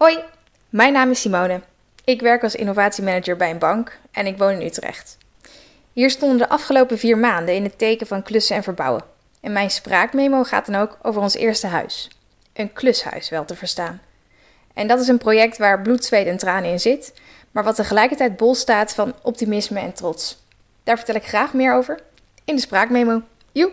Hoi, mijn naam is Simone. Ik werk als innovatiemanager bij een bank en ik woon in Utrecht. Hier stonden de afgelopen vier maanden in het teken van klussen en verbouwen. En mijn spraakmemo gaat dan ook over ons eerste huis. Een klushuis wel te verstaan. En dat is een project waar bloed, zweet en tranen in zit, maar wat tegelijkertijd bol staat van optimisme en trots. Daar vertel ik graag meer over in de spraakmemo. Joe!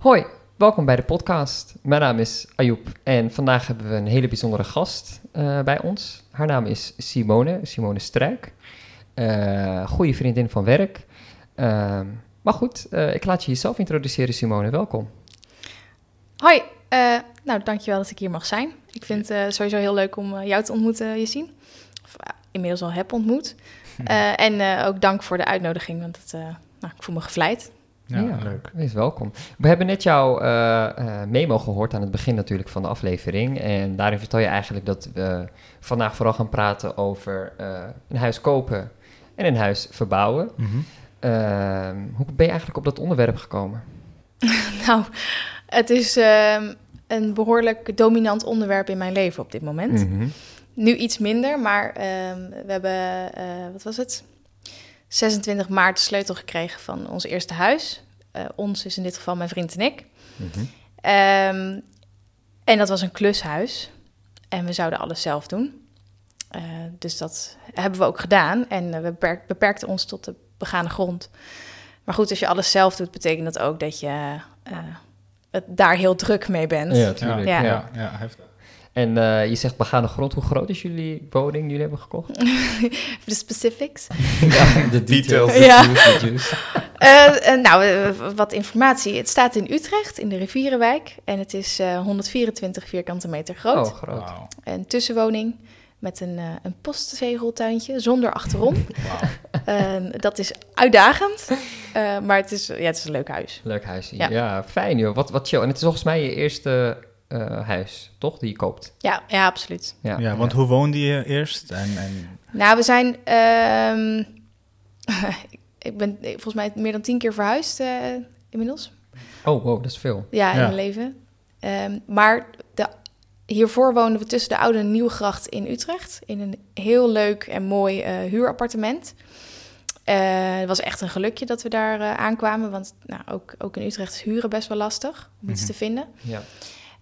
Hoi, welkom bij de podcast. Mijn naam is Ayoub en vandaag hebben we een hele bijzondere gast uh, bij ons. Haar naam is Simone, Simone Struik. Uh, goede vriendin van werk. Uh, maar goed, uh, ik laat je jezelf introduceren, Simone. Welkom. Hoi, nou dankjewel dat ik hier mag zijn. Ik vind het sowieso heel leuk om jou te ontmoeten, Yassine. Of inmiddels al heb ontmoet. en ook dank voor de uitnodiging, want het, nou, ik voel me gevleid. Ja, ja, leuk. Wees welkom. We hebben net jouw uh, uh, memo gehoord aan het begin natuurlijk van de aflevering. En daarin vertel je eigenlijk dat we vandaag vooral gaan praten over uh, een huis kopen en een huis verbouwen. Mm -hmm. hoe ben je eigenlijk op dat onderwerp gekomen? nou, het is ehm, een behoorlijk dominant onderwerp in mijn leven op dit moment. Mm -hmm. Nu iets minder, maar ehm, we hebben, wat was het? 26 maart de sleutel gekregen van ons eerste huis. Uh, ons is in dit geval mijn vriend en ik. Mm -hmm. um, en dat was een klushuis. En we zouden alles zelf doen. Uh, dus dat hebben we ook gedaan. En we beperk, beperkten ons tot de begane grond. Maar goed, als je alles zelf doet, betekent dat ook dat je uh, het daar heel druk mee bent. Ja, natuurlijk. Ja, ja. ja heftig. En uh, je zegt begane grond. Hoe groot is jullie woning die jullie hebben gekocht? de specifics. ja, de details. De ja. Juice, de juice. Uh, uh, nou, wat informatie. Het staat in Utrecht, in de Rivierenwijk. En het is 124 vierkante meter groot. Oh, groot. Wow. Een tussenwoning met een, een postzegeltuintje zonder achterom. Wow. dat is uitdagend, maar het is, ja, het is een leuk huis. Leuk huis, ja. ja fijn joh. Wat, wat chill. En het is volgens mij je eerste uh, huis, toch? Die je koopt. Ja, ja absoluut. Ja, ja want hoe woonde je eerst? En, en... Nou, we zijn... Um, ik ben volgens mij meer dan tien keer verhuisd uh, inmiddels. Oh, wow, dat is veel. Ja, in ja. mijn leven. Um, maar de, hiervoor woonden we tussen de Oude en Nieuwe Gracht in Utrecht. In een heel leuk en mooi uh, huurappartement. Uh, het was echt een gelukje dat we daar uh, aankwamen. Want nou, ook, ook in Utrecht is huren best wel lastig om mm -hmm. iets te vinden. Ja.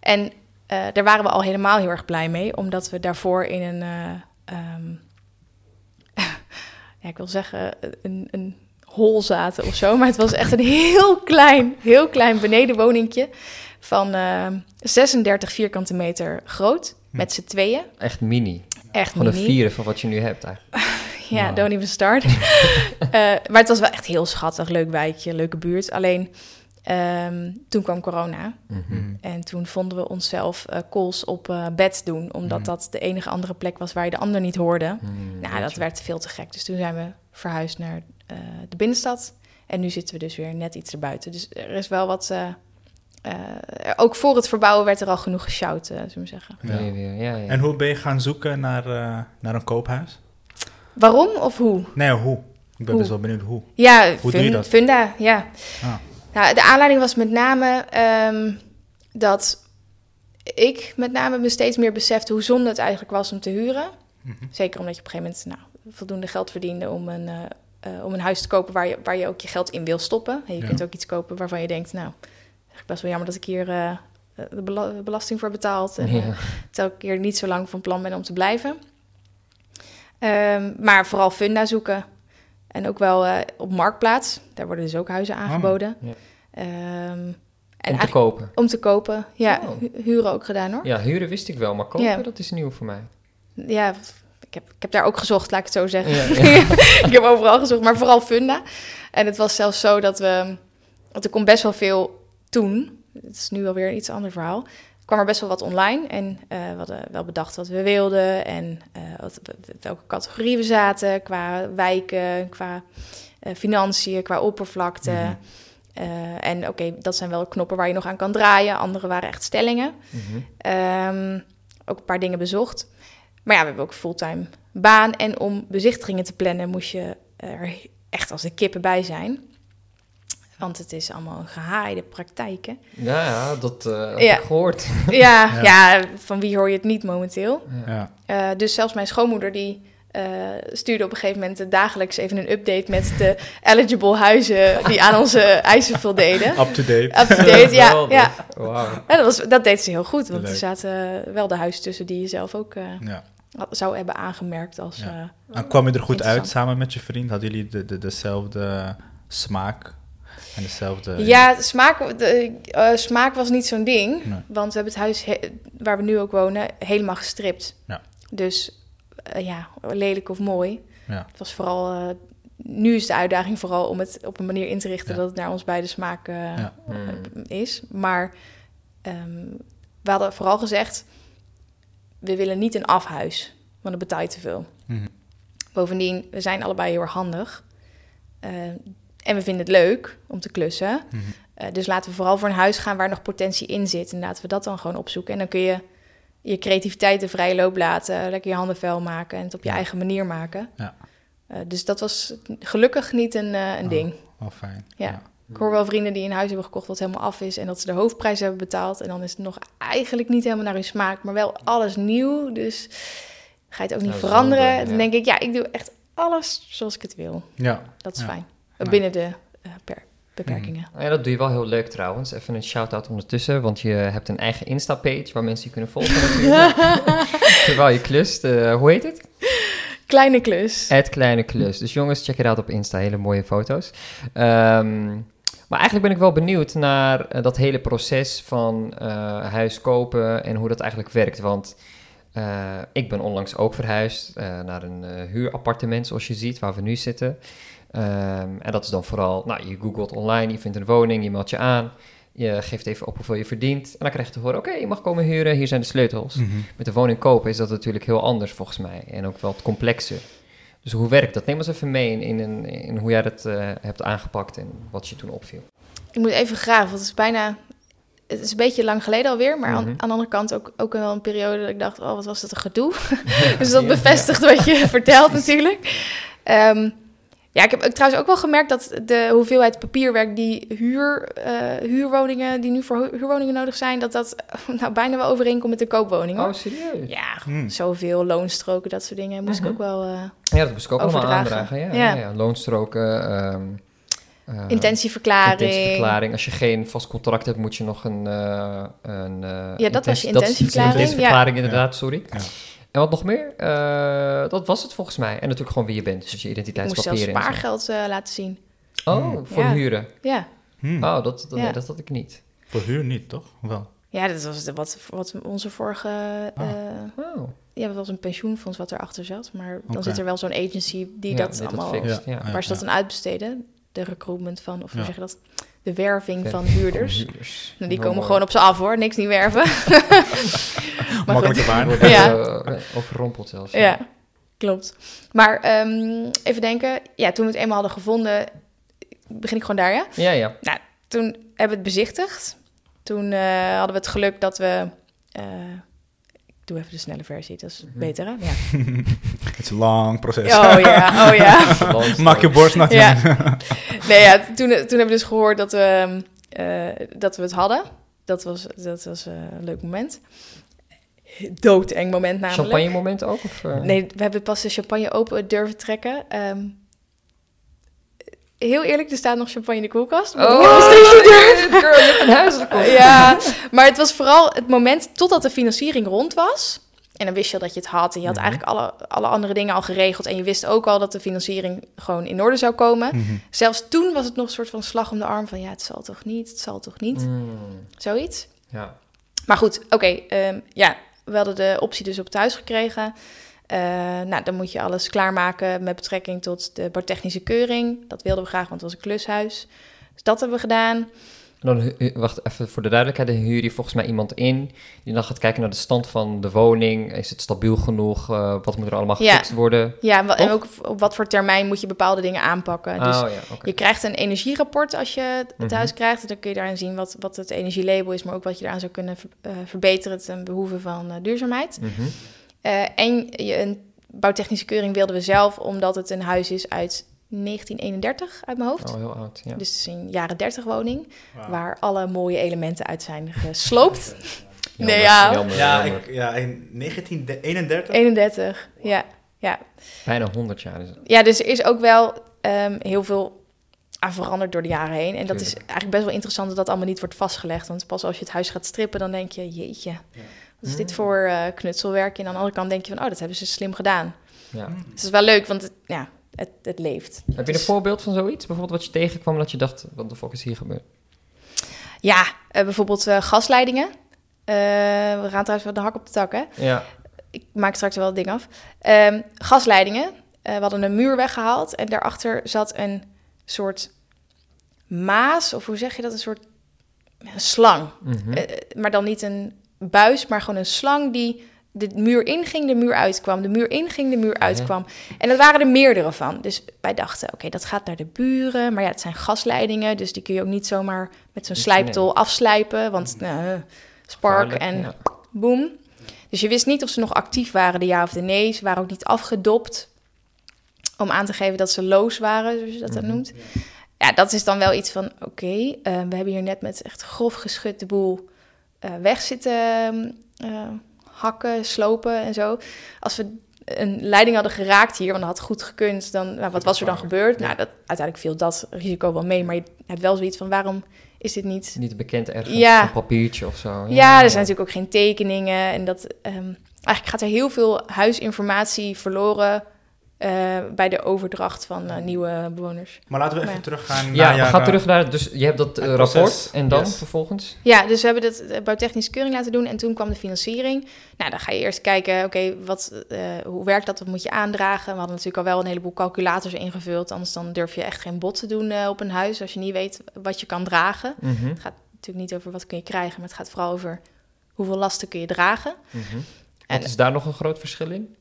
En uh, daar waren we al helemaal heel erg blij mee, omdat we daarvoor in een, uh, um, ja, ik wil zeggen, een, een hol zaten of zo. Maar het was echt een heel klein, heel klein benedenwoningje van uh, 36 vierkante meter groot, met z'n tweeën. Echt mini. Echt Gewoon mini. een vierde van wat je nu hebt eigenlijk. ja, wow. don't even start. uh, maar het was wel echt heel schattig, leuk wijkje, leuke buurt. Alleen Um, toen kwam corona. Mm -hmm. En toen vonden we onszelf uh, calls op uh, bed doen, omdat mm. dat de enige andere plek was waar je de ander niet hoorde. Mm, nou, dat werd veel te gek. Dus toen zijn we verhuisd naar uh, de binnenstad. En nu zitten we dus weer net iets erbuiten. Dus er is wel wat. ook voor het verbouwen werd er al genoeg geshout, zullen we zeggen. Ja. Ja, ja, en hoe ben je gaan zoeken naar, naar een koophuis? Waarom of hoe? Nee, hoe? Ik ben hoe? best wel benieuwd hoe. Ja, hoe fun, doe je dat? Funda, ja. Ah. Nou, de aanleiding was met name um, dat ik met name me steeds meer besefte hoe zonde het eigenlijk was om te huren. Mm -hmm. Zeker omdat je op een gegeven moment nou, voldoende geld verdiende om een, uh, uh, om een huis te kopen waar je, waar je ook je geld in wil stoppen. En je ja. kunt ook iets kopen waarvan je denkt, nou, eigenlijk best wel jammer dat ik hier uh, de bela belasting voor betaald. En ja. elke keer niet zo lang van plan ben om te blijven. Um, maar vooral funda zoeken. En ook wel uh, op Marktplaats. Daar worden dus ook huizen aangeboden. Oh, ja. um, en om te kopen? Om te kopen, ja. Oh. Hu huren ook gedaan hoor. Ja, huren wist ik wel, maar kopen, ja. dat is nieuw voor mij. Ja, ik heb, ik heb daar ook gezocht, laat ik het zo zeggen. Ja. ik heb overal gezocht, maar vooral funda. En het was zelfs zo dat we... Want er komt best wel veel toen. Het is nu alweer een iets ander verhaal kwam er best wel wat online. En uh, we hadden wel bedacht wat we wilden en uh, wat, welke categorie we zaten qua wijken, qua uh, financiën, qua oppervlakte. Mm -hmm. en oké, okay, dat zijn wel knoppen waar je nog aan kan draaien. Andere waren echt stellingen. Mm -hmm. um, ook een paar dingen bezocht. Maar ja, we hebben ook fulltime baan. En om bezichtigingen te plannen moest je er echt als de kippen bij zijn. Want het is allemaal een gehaaide praktijk, hè? Ja, ja dat eh heb Ja. ik gehoord. Ja, Ja. ja. van wie hoor je het niet momenteel? Ja. Eh, dus zelfs mijn schoonmoeder die eh, stuurde op een gegeven moment dagelijks even een update met de eligible huizen die aan onze eisen voldeden. Up to date. Up to date, ja. Geweldig. ja. Ja, dat, was, dat deed ze heel goed, want Leuk. er zaten wel de huizen tussen die je zelf ook eh, Ja. zou hebben aangemerkt als... Ja. eh, En kwam je er goed uit samen met je vriend? Hadden jullie de, de, dezelfde smaak en dezelfde... Ja, smaak, de, eh, smaak was niet zo'n ding. Nee. Want we hebben het huis he- waar we nu ook wonen helemaal gestript. Ja. Dus eh, ja, lelijk of mooi. Ja. Het was vooral... eh, nu is de uitdaging vooral om het op een manier in te richten... Ja. dat het naar ons beide smaak Ja. Is. Maar ehm, we hadden vooral gezegd... we willen niet een afhuis, want dan betaal je te veel. Mhm. Bovendien, we zijn allebei heel erg handig. En we vinden het leuk om te klussen. Mhm. Eh, dus laten we vooral voor een huis gaan waar nog potentie in zit. En laten we dat dan gewoon opzoeken. En dan kun je je creativiteit de vrije loop laten. Lekker je handen vuil maken en het op je Ja. eigen manier maken. Ja. Eh, dus dat was gelukkig niet een, eh, een Oh. ding. Oh, fijn. Ja. Ik hoor wel vrienden die een huis hebben gekocht wat helemaal af is... en dat ze de hoofdprijs hebben betaald. En dan is het nog eigenlijk niet helemaal naar hun smaak... maar wel alles nieuw. Dus ga je het ook niet veranderen. wel. Dan denk ik, ja, ik doe echt alles zoals ik het wil. Ja. Dat is fijn. Binnen de eh, per- beperkingen. Nou Ja, dat doe je wel heel leuk trouwens. Even een shout-out ondertussen, want je hebt een eigen Insta-page waar mensen je kunnen volgen natuurlijk. Terwijl je klust. Eh, hoe heet het? Kleine klus. Het Kleine Klus. Dus jongens, check het uit op Insta. Hele mooie foto's. Ehm, maar eigenlijk ben ik wel benieuwd naar eh, dat hele proces van huis kopen en hoe dat eigenlijk werkt. Want ik ben onlangs ook verhuisd naar een huurappartement, zoals je ziet, waar we nu zitten. Ehm, en dat is dan vooral, nou, je googelt online, je vindt een woning, je meldt je aan. Je geeft even op hoeveel je verdient. En dan krijg je te horen, oké, je mag komen huren, hier zijn de sleutels. Mhm. Met de woning kopen is dat natuurlijk heel anders volgens mij. En ook wel wat complexer. Dus hoe werkt dat? Neem ons even mee in, in, in, in hoe jij dat eh, hebt aangepakt en wat je toen opviel. Ik moet even graven, want het is bijna... Het is een beetje lang geleden alweer, maar aan, Mhm. aan de andere kant ook, ook wel een periode dat ik dacht... oh, wat was dat een gedoe. dus dat Ja, bevestigt wat je vertelt natuurlijk. Ehm, ja, ik heb trouwens ook wel gemerkt dat de hoeveelheid papierwerk die huur, eh, huurwoningen, die nu voor hu- huurwoningen nodig zijn, dat dat nou, bijna wel overeenkomt met de koopwoning. Oh, serieus? Ja, Hmm. zoveel loonstroken, dat soort dingen moest Mhm. ik ook wel... eh, Ja, dat moest ik ook allemaal aandragen. Ja, Ja. ja. ja. Loonstroken, ehm, eh, intentieverklaring. intentieverklaring. Als je geen vast contract hebt, moet je nog een... eh, een eh, Ja, dat was je intentie- intentieverklaring, Dat is intentieverklaring, ja. inderdaad, sorry. Ja. En wat nog meer? Eh, dat was het volgens mij. En natuurlijk gewoon wie je bent. Dus je Ik moest zelfs identiteitspapieren spaargeld eh, laten zien. Oh, Hmm. voor Ja. huren. Ja. Hmm. Oh, dat, dat, Ja. nee, dat had ik niet. Voor huur niet, toch? Wel. Ja, dat was wat, wat onze vorige... Ah. eh, Oh. ja, dat was een pensioenfonds wat erachter zat. Maar dan zit er wel zo'n agency die Ja, dat die dat allemaal... fixt. ja. ja, waar ze dat dan uitbesteden. De recruitment van, of hoe Ja. zeg je dat? De werving Ver- van huurders. huurders. Nou, die komen gewoon op ze af hoor, niks niet werven. maar Makkelijke goed. worden, Ja. eh, overrompeld zelfs. Ja, klopt. Maar ehm, even denken. Ja, toen we het eenmaal hadden gevonden, begin ik gewoon daar, ja? Ja, ja. Toen hebben we het bezichtigd. Toen eh, hadden we het geluk dat we... eh, doe even de snelle versie, dat is Mhm. beter, hè? Ja. Het is een lang proces. Oh ja, oh ja. Maak je borst nat. Ja. Nee, ja, toen, toen hebben we dus gehoord dat we, eh, dat we het hadden. Dat was, dat was eh, een leuk moment. Doodeng moment namelijk. Champagne moment ook? Of, eh? Nee, we hebben pas de champagne open durven trekken. Ehm, heel eerlijk, er staat nog champagne in de koelkast. ik Oh, steeds girl, je hebt een huis gekocht. Ja, maar het was vooral het moment totdat de financiering rond was. En dan wist je al dat je het had. En je had Mhm. eigenlijk alle, alle andere dingen al geregeld. En je wist ook al dat de financiering gewoon in orde zou komen. Mhm. Zelfs toen was het nog een soort van slag om de arm van... ja, het zal toch niet, het zal toch niet, Mm, zoiets. ja. Maar goed, oké, ehm, ja, we hadden de optie dus op het huis gekregen. Eh, nou, dan moet je alles klaarmaken met betrekking tot de bouwtechnische keuring. Dat wilden we graag, want het was een klushuis. Dus dat hebben we gedaan. En dan, wacht even voor de duidelijkheid. Dan huur je volgens mij iemand in. Die dan gaat kijken naar de stand van de woning. Is het stabiel genoeg? Eh, wat moet er allemaal Ja. gefixt worden? Ja, en Toch? ook op wat voor termijn moet je bepaalde dingen aanpakken. Dus oh ja, je krijgt een energierapport als je het Mhm. huis krijgt. En dan kun je daarin zien wat, wat het energielabel is, maar ook wat je eraan zou kunnen ver- eh, verbeteren ten behoeve van duurzaamheid. Mhm. Eh, en je- een bouwtechnische keuring wilden we zelf, omdat het een huis is uit 1931 uit mijn hoofd. Oh, heel oud, ja. Dus het is een jaren 30 woning, waar alle mooie elementen uit zijn gesloopt. Jammer, nee, ja. jammer, Ja, jammer. ik, ja, in 1931? 31, ja. ja. Bijna 100 jaar is het. Ja, dus er is ook wel ehm, heel veel aan veranderd door de jaren heen. En dat is eigenlijk best wel interessant dat dat allemaal niet wordt vastgelegd. Want pas als je het huis gaat strippen, dan denk je, jeetje, wat is dit Mm. voor eh, knutselwerk? En aan de andere kant denk je van, oh, dat hebben ze slim gedaan. Ja. Dus het is wel leuk, want het, ja, het, het leeft. Heb je een Dus- voorbeeld van zoiets? Bijvoorbeeld wat je tegenkwam dat je dacht, wat de fuck is hier gebeurd? Ja, eh, bijvoorbeeld eh, gasleidingen. Eh, we gaan trouwens wel de hak op de tak, hè? Ja, Ik maak straks wel het ding af. Ehm, gasleidingen. Eh, we hadden een muur weggehaald en daarachter zat een soort maas, of hoe zeg je dat? Een soort een slang. mhm. Eh, maar dan niet een buis, maar gewoon een slang die de muur inging, de muur uitkwam. De muur inging, de muur uitkwam. En dat waren er meerdere van. Dus wij dachten, oké, dat gaat naar de buren. Maar ja, het zijn gasleidingen, dus die kun je ook niet zomaar met zo'n slijptol afslijpen. Want nou, eh, spark en ja. boom. Dus je wist niet of ze nog actief waren, de ja of de nee. Ze waren ook niet afgedopt om aan te geven dat ze loos waren, zoals je dat dan Mhm. noemt. Ja, dat is dan wel iets van, oké, eh, we hebben hier net met echt grof geschud de boel eh, weg zitten eh, hakken, slopen en zo. Als we een leiding hadden geraakt hier, want dat had goed gekund, dan, nou, wat was er dan gebeurd? Nou, dat, uiteindelijk viel dat risico wel mee, maar je hebt wel zoiets van, waarom is dit niet Niet bekend ergens, Ja. een papiertje of zo. ja, er zijn natuurlijk ook geen tekeningen. En dat, ehm, eigenlijk gaat er heel veel huisinformatie verloren eh, bij de overdracht van eh, nieuwe bewoners. Maar laten we even teruggaan Ja, naar we jaren- gaan terug naar, dus je hebt dat eh, rapport en dan Yes. vervolgens? Ja, dus we hebben dat bouwtechnische keuring laten doen en toen kwam de financiering. Nou, dan ga je eerst kijken, oké, wat, eh, hoe werkt dat? Wat moet je aandragen? We hadden natuurlijk al wel een heleboel calculators ingevuld, anders dan durf je echt geen bod te doen eh, op een huis als je niet weet wat je kan dragen. Mhm, Het gaat natuurlijk niet over wat kun je krijgen, maar het gaat vooral over hoeveel lasten kun je dragen. mhm. En- Wat is daar nog een groot verschil in?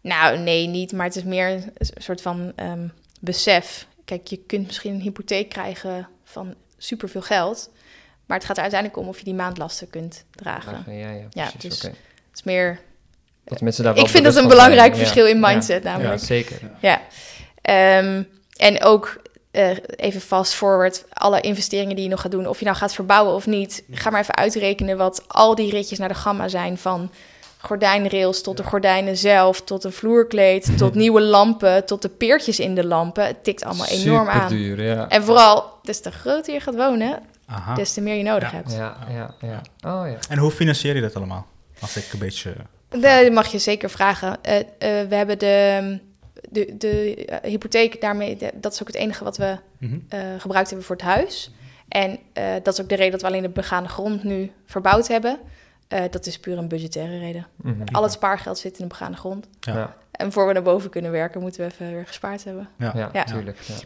Nou, nee, niet. Maar het is meer een soort van ehm, besef. Kijk, je kunt misschien een hypotheek krijgen van superveel geld. Maar het gaat er uiteindelijk om of je die maandlasten kunt dragen. Ja, ja, Ja, precies, dus oké. Het is meer... Dat mensen daar wel Ik vind dat een zijn. belangrijk Ja. verschil in Ja. mindset Ja, namelijk. zeker. Ja. Ehm, en ook eh, even fast forward, alle investeringen die je nog gaat doen, of je nou gaat verbouwen of niet, ga maar even uitrekenen wat al die ritjes naar de gamma zijn van gordijnrails tot de gordijnen zelf, tot een vloerkleed, tot nieuwe lampen, tot de peertjes in de lampen. Het tikt allemaal enorm aan. Superduur, ja. En vooral, des te groter je gaat wonen, Aha. des te meer je nodig Ja. hebt. Ja, ja, ja. Oh ja. En hoe financier je dat allemaal? Als ik een beetje... Dat mag je zeker vragen. Eh, eh, we hebben de, de, de hypotheek daarmee, de- dat is ook het enige wat we Mhm. eh, gebruikt hebben voor het huis. En eh, dat is ook de reden dat we alleen de begane grond nu verbouwd hebben. Eh, dat is puur een budgettaire reden. Mhm. Al het spaargeld zit in de begane grond. Ja. En voor we naar boven kunnen werken, moeten we even weer gespaard hebben. Ja. ja, Ja.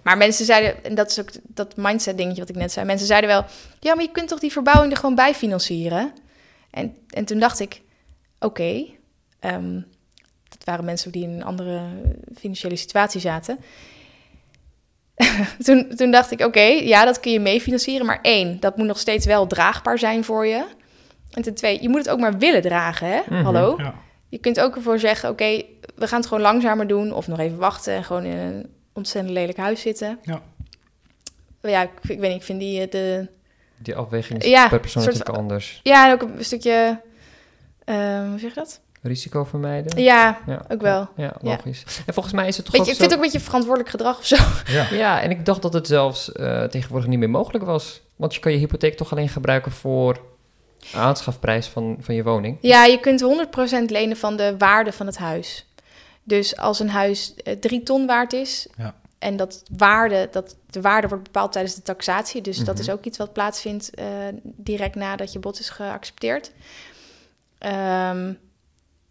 Maar mensen zeiden, en dat is ook dat mindset dingetje wat ik net zei. Mensen zeiden wel, ja, maar je kunt toch die verbouwing er gewoon bij financieren? En, en toen dacht ik, oké, ehm, dat waren mensen die in een andere financiële situatie zaten. toen, toen dacht ik, oké, ja, dat kun je mee financieren. Maar één, dat moet nog steeds wel draagbaar zijn voor je. En ten tweede, je moet het ook maar willen dragen, hè? Mhm. Hallo? Ja. Je kunt ook ervoor zeggen, oké, we gaan het gewoon langzamer doen. Of nog even wachten en gewoon in een ontzettend lelijk huis zitten. Ja. Ja, ik, ik weet niet, ik vind die eh, de... Die afweging is Ja, per persoon soort natuurlijk anders. Ja, en ook een stukje... eh, hoe zeg je dat? Risico vermijden. Ja, Ja, ook wel. Ja, Ja. logisch. En volgens mij is het toch Weet je, ook ik vind zo- het ook een beetje verantwoordelijk gedrag of zo. Ja. Ja, en ik dacht dat het zelfs eh, tegenwoordig niet meer mogelijk was. Want je kan je hypotheek toch alleen gebruiken voor aanschafprijs van, van je woning. Ja, je kunt 100% lenen van de waarde van het huis. Dus als een huis eh, drie ton waard is... Ja. en dat waarde, dat, de waarde wordt bepaald tijdens de taxatie... dus dat Mhm. is ook iets wat plaatsvindt eh, direct nadat je bod is geaccepteerd. Ehm,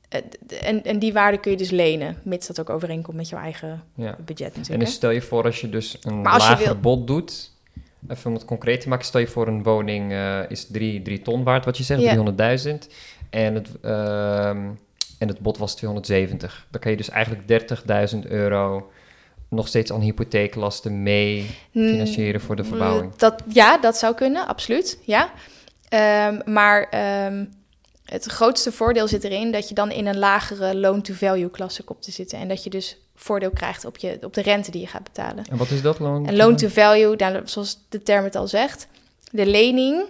eh, en, en die waarde kun je dus lenen... mits dat ook overeenkomt met jouw eigen Ja. budget En natuurlijk. dus stel je voor als je dus een lager wil- bod doet... Even om het concreet te maken, stel je voor een woning eh, is 3 ton waard, wat je zegt, Ja. 300.000. En het, ehm, en het bod was 270. Dan kan je dus eigenlijk 30.000 euro nog steeds aan hypotheeklasten mee Hmm, financieren voor de verbouwing. Dat, ja, dat zou kunnen, absoluut. Ja. Ehm, maar ehm, het grootste voordeel zit erin dat je dan in een lagere loan-to-value klasse komt te zitten. En dat je dus voordeel krijgt op, je, op de rente die je gaat betalen. En wat is dat loan? En loan-to-value, nou, zoals de term het al zegt, de lening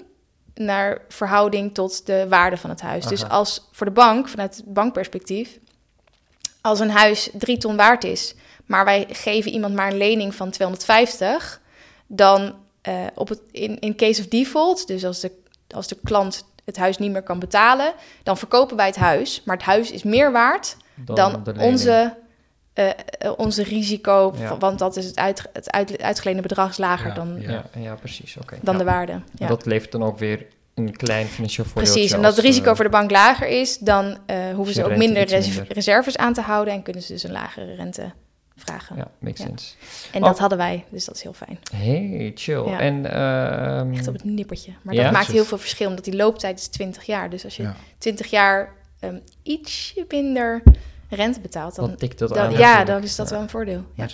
naar verhouding tot de waarde van het huis. Dus als voor de bank, vanuit het bankperspectief, als een huis drie ton waard is, maar wij geven iemand maar een lening van 250, dan eh, op het, in, in case of default, dus als de, als de klant het huis niet meer kan betalen, dan verkopen wij het huis, maar het huis is meer waard dan, onze, eh, eh, onze risico, Ja. want dat is het, uit, het uit, uitgeleende bedrag is lager Ja, dan, Ja, ja, precies. Oké. dan Ja. de waarde. Ja. Dat levert dan ook weer een klein financieel voordeel. Precies, en dat het risico voor de bank lager is, dan eh, hoeven ze ook minder, iets res- minder. reserves aan te houden en kunnen ze dus een lagere rente vragen. Ja, makes Ja. sense. En Oh. dat hadden wij, dus dat is heel fijn. Hey, chill. Ja. En, ehm, Echt op het nippertje. Maar Ja, dat maakt heel veel verschil, omdat die looptijd is 20 jaar. Dus als je Ja. 20 jaar ehm, ietsje minder rente betaalt, dan, dan tikt dat dan- aan. ja, dan is dat wel een voordeel. Ja.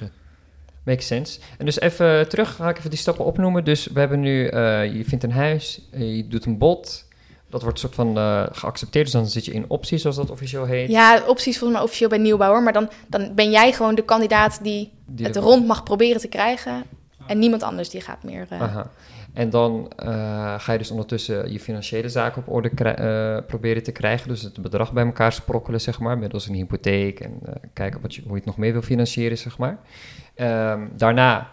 Makes sense. En dus even terug, ga ik even die stappen opnoemen. Dus we hebben nu, eh, je vindt een huis, eh, je doet een bod. Dat wordt soort van eh, geaccepteerd, dus dan zit je in optie, zoals dat officieel heet. Ja, opties volgens mij officieel bij nieuwbouwer. Maar dan, dan ben jij gewoon de kandidaat die, Die het rond mag proberen te krijgen. En niemand anders die gaat meer... Aha. En dan eh, ga je dus ondertussen je financiële zaken op orde eh, proberen te krijgen. Dus het bedrag bij elkaar sprokkelen, zeg maar, middels een hypotheek. En eh, kijken wat je, hoe je het nog meer wil financieren, zeg maar. Ehm, daarna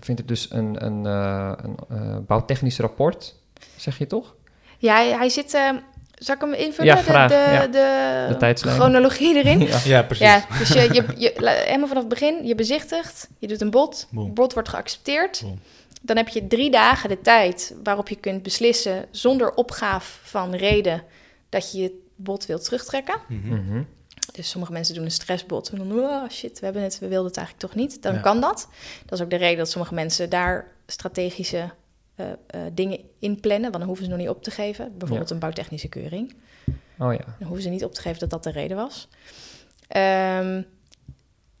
vindt er dus een, een, eh, een eh, bouwtechnisch rapport, zeg je toch? Ja, hij, hij zit... eh, zal ik hem invullen? Ja, graag, De, de, ja. de, De tijdslijn. chronologie erin? Ja. Ja, precies. Ja, dus je, je, helemaal vanaf het begin, je bezichtigt, je doet een bod, Boom. het bod wordt geaccepteerd. Boom. Dan heb je drie dagen de tijd waarop je kunt beslissen zonder opgaaf van reden dat je je bod wilt terugtrekken. Mhm. Mhm. Dus sommige mensen doen een stressbod. En dan, oh shit, we hebben het, we wilden het eigenlijk toch niet. Dan Ja. kan dat. Dat is ook de reden dat sommige mensen daar strategische eh, eh, dingen in plannen. Want dan hoeven ze nog niet op te geven. Bijvoorbeeld een bouwtechnische keuring. Oh ja. Dan hoeven ze niet op te geven dat dat de reden was. Ehm,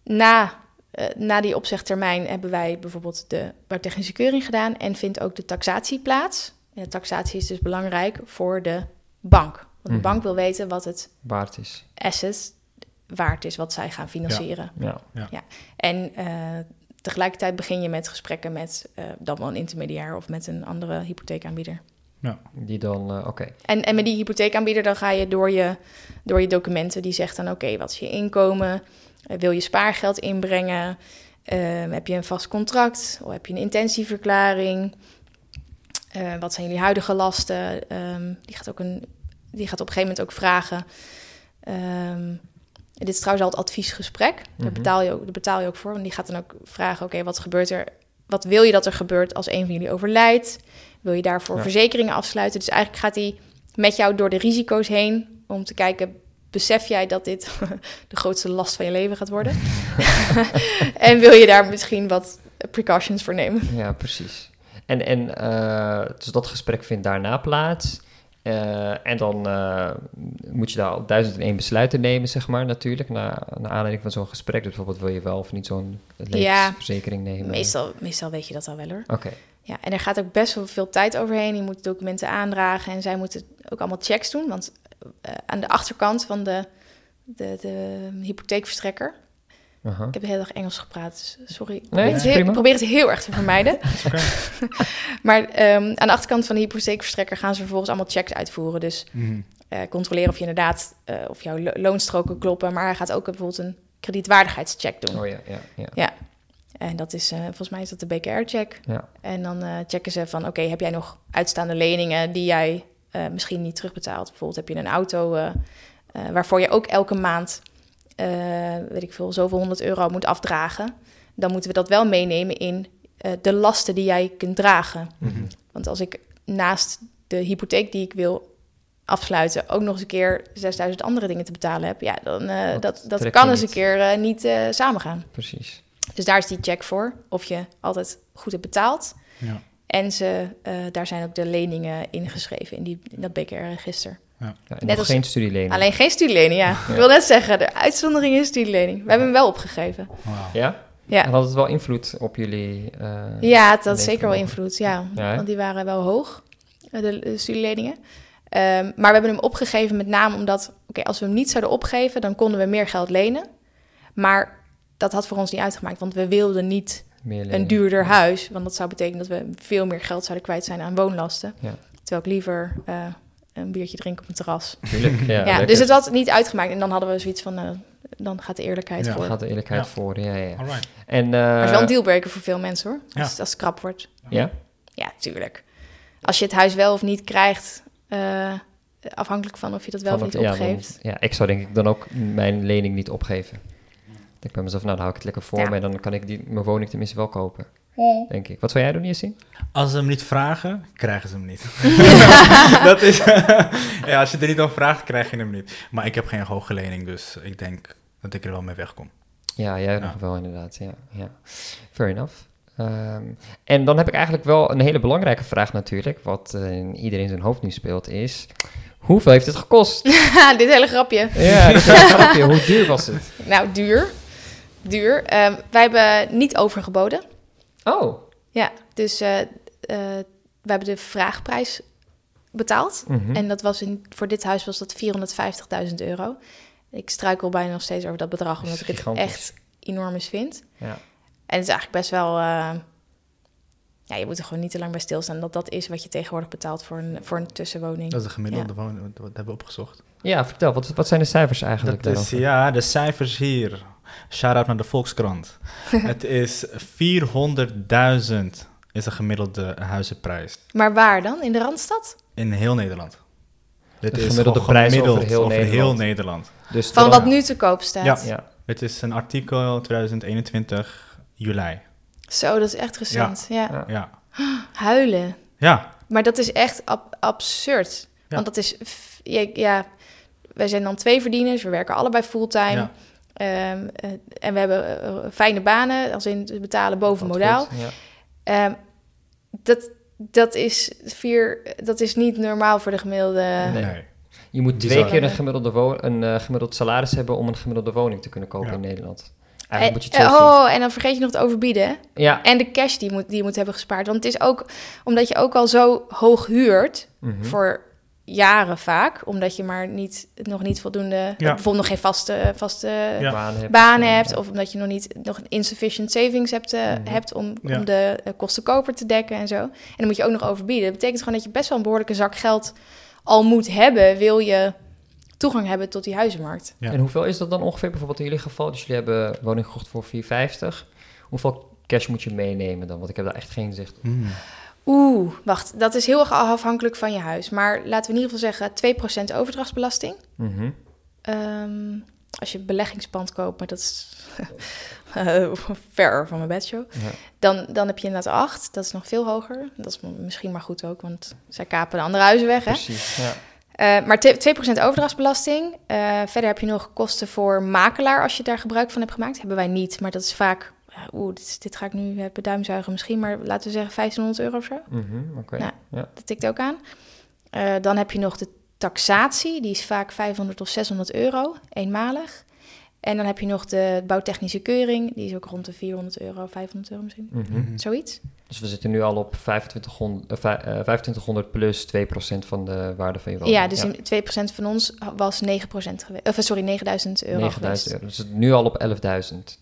na, eh, na die opzegtermijn hebben wij bijvoorbeeld de bouwtechnische keuring gedaan en vindt ook de taxatie plaats. En de taxatie is dus belangrijk voor de bank. Want Mhm. de bank wil weten wat het Waard is. asset waard is, wat zij gaan financieren. Ja. En eh, tegelijkertijd begin je met gesprekken met eh, dan wel een intermediair of met een andere hypotheekaanbieder. Die dan, oké. En, en met die hypotheekaanbieder dan ga je door je, door je documenten. Die zegt dan, oké, wat is je inkomen? Eh, wil je spaargeld inbrengen? Ehm, heb je een vast contract? Of heb je een intentieverklaring? Eh, wat zijn jullie huidige lasten? Ehm, die, gaat ook een, die gaat op een gegeven moment ook vragen... ehm, dit is trouwens al het adviesgesprek. Daar, Mhm. betaal je ook, daar betaal je ook voor. Want die gaat dan ook vragen, oké, wat gebeurt er... Wat wil je dat er gebeurt als een van jullie overlijdt? Wil je daarvoor Ja. verzekeringen afsluiten? Dus eigenlijk gaat hij met jou door de risico's heen om te kijken, besef jij dat dit de grootste last van je leven gaat worden? en wil je daar misschien wat precautions voor nemen? Ja, precies. En, en eh, dus dat gesprek vindt daarna plaats. Eh, en dan eh, moet je daar al duizend en één besluiten nemen, zeg maar, natuurlijk. Na, naar aanleiding van zo'n gesprek. Dus bijvoorbeeld wil je wel of niet zo'n levensverzekering nemen. Meestal, meestal weet je dat al wel hoor. Oké, Ja, en er gaat ook best wel veel tijd overheen. Je moet documenten aandragen en zij moeten ook allemaal checks doen. Want aan de achterkant van de, de, de hypotheekverstrekker... aha. Ik heb de hele dag Engels gepraat, dus sorry. Ik Nee, probeer. Ik probeer het heel erg te vermijden. Oké. Maar ehm, aan de achterkant van de hypotheekverstrekker gaan ze vervolgens allemaal checks uitvoeren. Dus eh, controleren of je inderdaad, eh, of jouw lo- loonstroken kloppen. Maar hij gaat ook bijvoorbeeld een kredietwaardigheidscheck doen. Oh ja, ja, ja. En dat is, eh, volgens mij is dat de BKR-check. Ja. En dan eh, checken ze van, oké, heb jij nog uitstaande leningen die jij eh, misschien niet terugbetaalt? Bijvoorbeeld heb je een auto eh, eh, waarvoor je ook elke maand, eh, weet ik veel, zoveel honderd euro moet afdragen. Dan moeten we dat wel meenemen in eh, de lasten die jij kunt dragen. Mhm. Want als ik naast de hypotheek die ik wil afsluiten ook nog eens een keer 6000 andere dingen te betalen heb, ja, dan uh, Dat dat, dat kan eens een keer uh, niet uh, samengaan. Precies. Dus daar is die check voor, of je altijd goed hebt betaald. Ja. En ze, uh, daar zijn ook de leningen ingeschreven in, die, in dat BKR-register. Ja, en Net nog als- geen studielening. Alleen geen studielening, ja. Ik wil net zeggen, de uitzondering is studielening. We hebben hem wel opgegeven. Ja? Ja. En had het wel invloed op jullie... eh, Ja, het had zeker wel invloed, ja. Ja? Want die waren wel hoog, eh, de, de studieleningen. Ehm, maar we hebben hem opgegeven met name omdat, oké, als we hem niet zouden opgeven, dan konden we meer geld lenen. Maar dat had voor ons niet uitgemaakt, want we wilden niet Meer een duurder huis. Want dat zou betekenen dat we veel meer geld zouden kwijt zijn aan woonlasten. Ja. Terwijl ik liever eh, een biertje drink op een terras. Tuurlijk, ja. Dus het had niet uitgemaakt. En dan hadden we zoiets van, eh, dan gaat de eerlijkheid Ja. voor. gaat de eerlijkheid Ja. voor, ja, ja. Alright. En, eh, Maar het is wel een dealbreaker voor veel mensen hoor, Ja. als, als het krap wordt. Ja? Ja, tuurlijk. Als je het huis wel of niet krijgt, eh, afhankelijk van of je dat wel Van of het- niet ja, dan- opgeeft. ja, ik zou denk ik dan ook mijn lening niet opgeven. Ik bij mezelf, nou dan hou ik het lekker voor Ja. me... en dan kan ik die, mijn woning tenminste wel kopen, denk ik. Wat zou jij doen, Jessie? Als ze hem niet vragen, krijgen ze hem niet. dat is, ja, als je er niet om vraagt, krijg je hem niet. Maar ik heb geen hoge lening, dus ik denk dat ik er wel mee wegkom. Ja, jij Ja. nog wel inderdaad. Ja, ja. Fair enough. Ehm, en dan heb ik eigenlijk wel een hele belangrijke vraag natuurlijk, wat eh, in iedereen zijn hoofd nu speelt, is... Hoeveel heeft het gekost? Dit hele grapje. ja, is een grapje. Hoe duur was het? Nou, duur. Duur. Ehm, wij hebben niet overgeboden. Oh. Ja, dus eh, eh, we hebben de vraagprijs betaald. Mhm. En dat was in, voor dit huis was dat 450.000 euro. Ik struikel bijna nog steeds over dat bedrag, omdat is ik het echt enorm vind. Ja. En het is eigenlijk best wel... eh, ja, je moet er gewoon niet te lang bij stilstaan. Dat dat is wat je tegenwoordig betaalt voor een, voor een tussenwoning. Dat is de gemiddelde woning, wat wat hebben we opgezocht. ja, vertel, wat, wat zijn de cijfers eigenlijk Dat is, ja, de cijfers hier. Shout-out naar de Volkskrant. het is 400.000 is de gemiddelde huizenprijs Maar waar dan? In de Randstad? in heel Nederland. Dit De is gemiddelde prijs gemiddeld over heel over heel Nederland. Dus Van wat nu te koop staat? Ja. Ja, Het is een artikel 2021 juli. Zo, dat is echt recent. Ja. Ja. Ja. Huilen. Ja, Maar dat is echt ab- absurd. Ja. Want dat is... ja, wij zijn dan twee verdieners. We werken allebei fulltime. Ehm, eh, en we hebben eh, fijne banen. Als in we betalen boven wat modaal. goed, Ja. Ehm, dat, dat, is vier, dat is niet normaal voor de gemiddelde... Nee. nee. Je moet twee keer een, gemiddelde wo- een eh, gemiddeld salaris hebben om een gemiddelde woning te kunnen kopen Ja. in Nederland. Eigenlijk moet je het oh, en dan vergeet je nog het overbieden. hè? Ja. En de cash die, je moet, die je moet hebben gespaard. Want het is ook omdat je ook al zo hoog huurt... Mhm. voor jaren vaak, omdat je maar niet, nog niet voldoende, bijvoorbeeld nog geen vaste, vaste Ja. Banen hebt. Ja. of omdat je nog niet nog een insufficient savings hebt, eh, Mhm. hebt om, Ja. om de kosten koper te dekken en zo. En dan moet je ook nog overbieden. Dat betekent gewoon dat je best wel een behoorlijke zak geld al moet hebben, wil je toegang hebben tot die huizenmarkt. Ja. En hoeveel is dat dan ongeveer bijvoorbeeld in jullie geval? Dus jullie hebben woning gekocht voor 450. Hoeveel cash moet je meenemen dan? Want ik heb daar echt geen zicht op. Hmm. Oeh, wacht, dat is heel erg afhankelijk van je huis. Maar laten we in ieder geval zeggen 2% overdrachtsbelasting. Mhm. Ehm, als je beleggingspand koopt, maar dat is ver van mijn bedshow. Ja. Dan, dan heb je inderdaad 8. Dat is nog veel hoger. Dat is misschien maar goed ook, want zij kapen de andere huizen weg. Hè? Precies, ja. Eh, maar te- 2% overdrachtsbelasting. Eh, verder heb je nog kosten voor makelaar als je daar gebruik van hebt gemaakt. Hebben wij niet, maar dat is vaak... eh, Oeh, dit, dit ga ik nu eh, beduimzuigen misschien, maar laten we zeggen 1500 euro of zo. Mhm, Oké, Ja. ja. Dat tikt ook aan. Eh, dan heb je nog de taxatie, die is vaak 500 of 600 euro, eenmalig. En dan heb je nog de bouwtechnische keuring, die is ook rond de 400 euro, 500 euro misschien, Mhm. zoiets. Dus we zitten nu al op 2500, eh, vij- eh, 2500 plus 2% van de waarde van je woning. Ja, dus in 2% van ons was 9% geweest, of sorry, 9000 euro 9000 geweest. euro. Dus nu al op 11.000.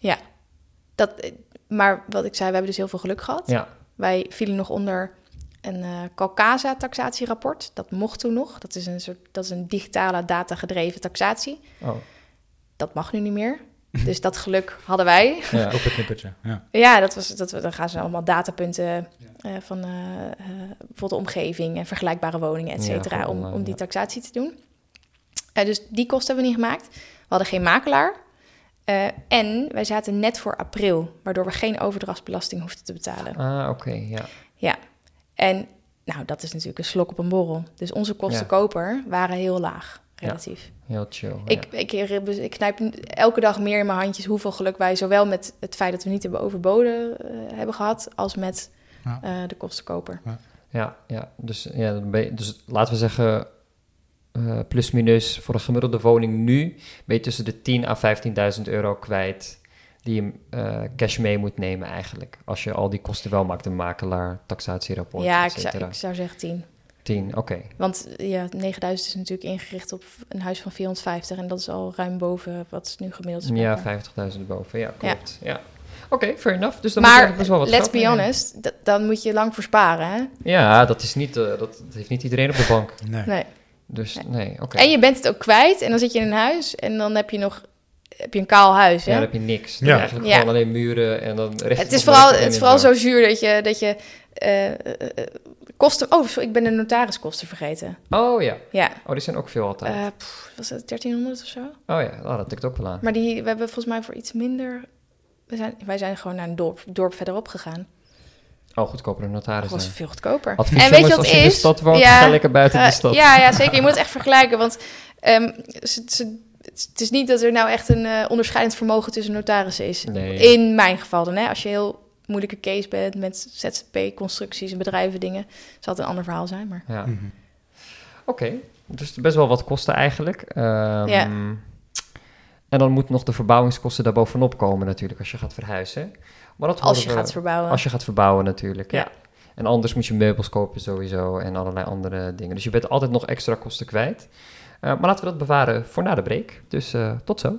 Dat, maar wat ik zei, we hebben dus heel veel geluk gehad. Ja. Wij vielen nog onder een eh Calcasa-taxatierapport. Dat mocht toen nog. Dat is een, soort, dat is een digitale data-gedreven taxatie. Oh, Dat mag nu niet meer. Dus dat geluk hadden wij. ja. Op het nippertje, ja. Ja, dat was, dat, dan gaan ze allemaal datapunten eh, van eh, bijvoorbeeld de omgeving en vergelijkbare woningen, et cetera, om, om die taxatie te doen. Eh, dus die kosten hebben we niet gemaakt. We hadden geen makelaar. Eh, en wij zaten net voor april, waardoor we geen overdrachtsbelasting hoefden te betalen. Ah, oké, ja. Ja, en nou, dat is natuurlijk een slok op een borrel. Dus onze kosten Ja. koper waren heel laag, relatief. Heel chill. Ik, ik, ik knijp elke dag meer in mijn handjes hoeveel geluk wij zowel met het feit dat we niet hebben overboden eh, hebben gehad, als met Ja. eh, de kostenkoper. ja. ja, ja. Dus, ja dus laten we zeggen, eh, plus minus voor een gemiddelde woning nu ben je tussen de 10 à 15.000 euro kwijt die je eh, cash mee moet nemen eigenlijk. Als je al die kosten wel maakt, een makelaar, taxatierapport, ja, ik zou, ik zou zeggen 10. 10, oké. Want ja, 9000 is natuurlijk ingericht op een huis van 450 en dat is al ruim boven wat nu gemiddeld is. Ja, jaar. 50.000 erboven. Ja, klopt. Ja. Oké, fair enough. Dus dan moet je Maar eigenlijk best wel wat let's be honest, dan moet je lang voor sparen, hè? Ja, dat, is niet, eh, dat, dat heeft niet iedereen op de bank. Nee. Nee. Dus Nee. nee, oké. En je bent het ook kwijt en dan zit je in een huis en dan heb je nog heb je een kaal huis, hè? Ja, dan heb je niks. Dan Ja. Eigenlijk Ja. gewoon alleen muren en dan recht Het is vooral, het is vooral zo. zuur dat je, dat je eh, eh, eh, kosten... Oh, sorry, ik ben de notariskosten vergeten. Oh ja. Ja, Oh, die zijn ook veel altijd. eh, pff, was het 1300 of zo? oh ja, nou, dat tikt ook wel aan. Maar die, we hebben volgens mij voor iets minder... We zijn, wij zijn gewoon naar een dorp, dorp verderop gegaan. Oh, goedkoper notaris. Dat was veel goedkoper. Advies en weet je wat als je in is? de stad woont, Ja, ga lekker buiten de eh, stad. Ja, ja, zeker. Je moet het echt vergelijken, want ehm, ze, ze, het is niet dat er nou echt een eh, onderscheidend vermogen tussen notarissen is. Nee. In mijn geval dan, hè. Als je heel moeilijke case bent met ZZP-constructies en bedrijven dingen, zal het een ander verhaal zijn, maar... Ja. Mhm. Oké, dus best wel wat kosten eigenlijk. Ehm, Ja. En dan moet nog de verbouwingskosten daarbovenop komen natuurlijk als je gaat verhuizen. Maar dat Als je we- gaat verbouwen. Als je gaat verbouwen natuurlijk, ja. Ja. En anders moet je meubels kopen sowieso en allerlei andere dingen. Dus je bent altijd nog extra kosten kwijt. Eh, maar laten we dat bewaren voor na de break. Dus eh, tot zo.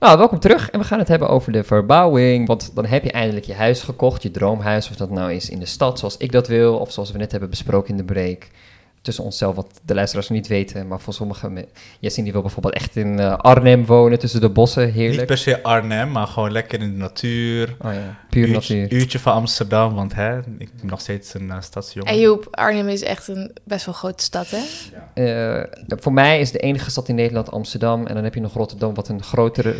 Nou, welkom terug en we gaan het hebben over de verbouwing. Want dan heb je eindelijk je huis gekocht, je droomhuis. Of dat nou is in de stad zoals ik dat wil, of zoals we net hebben besproken in de break. Tussen onszelf, wat de luisteraars niet weten. Maar voor sommigen, Jessin die wil bijvoorbeeld echt in eh, Arnhem wonen, tussen de bossen, Niet heerlijk. per se Arnhem, maar gewoon lekker in de natuur. Oh ja, puur uurtje, natuur. uurtje van Amsterdam, want hè, ik ben nog steeds een uh, stadsjongen. En Joep, Arnhem is echt een best wel grote stad, hè? Eh, voor mij is de enige stad in Nederland Amsterdam. En dan heb je nog Rotterdam, wat een grotere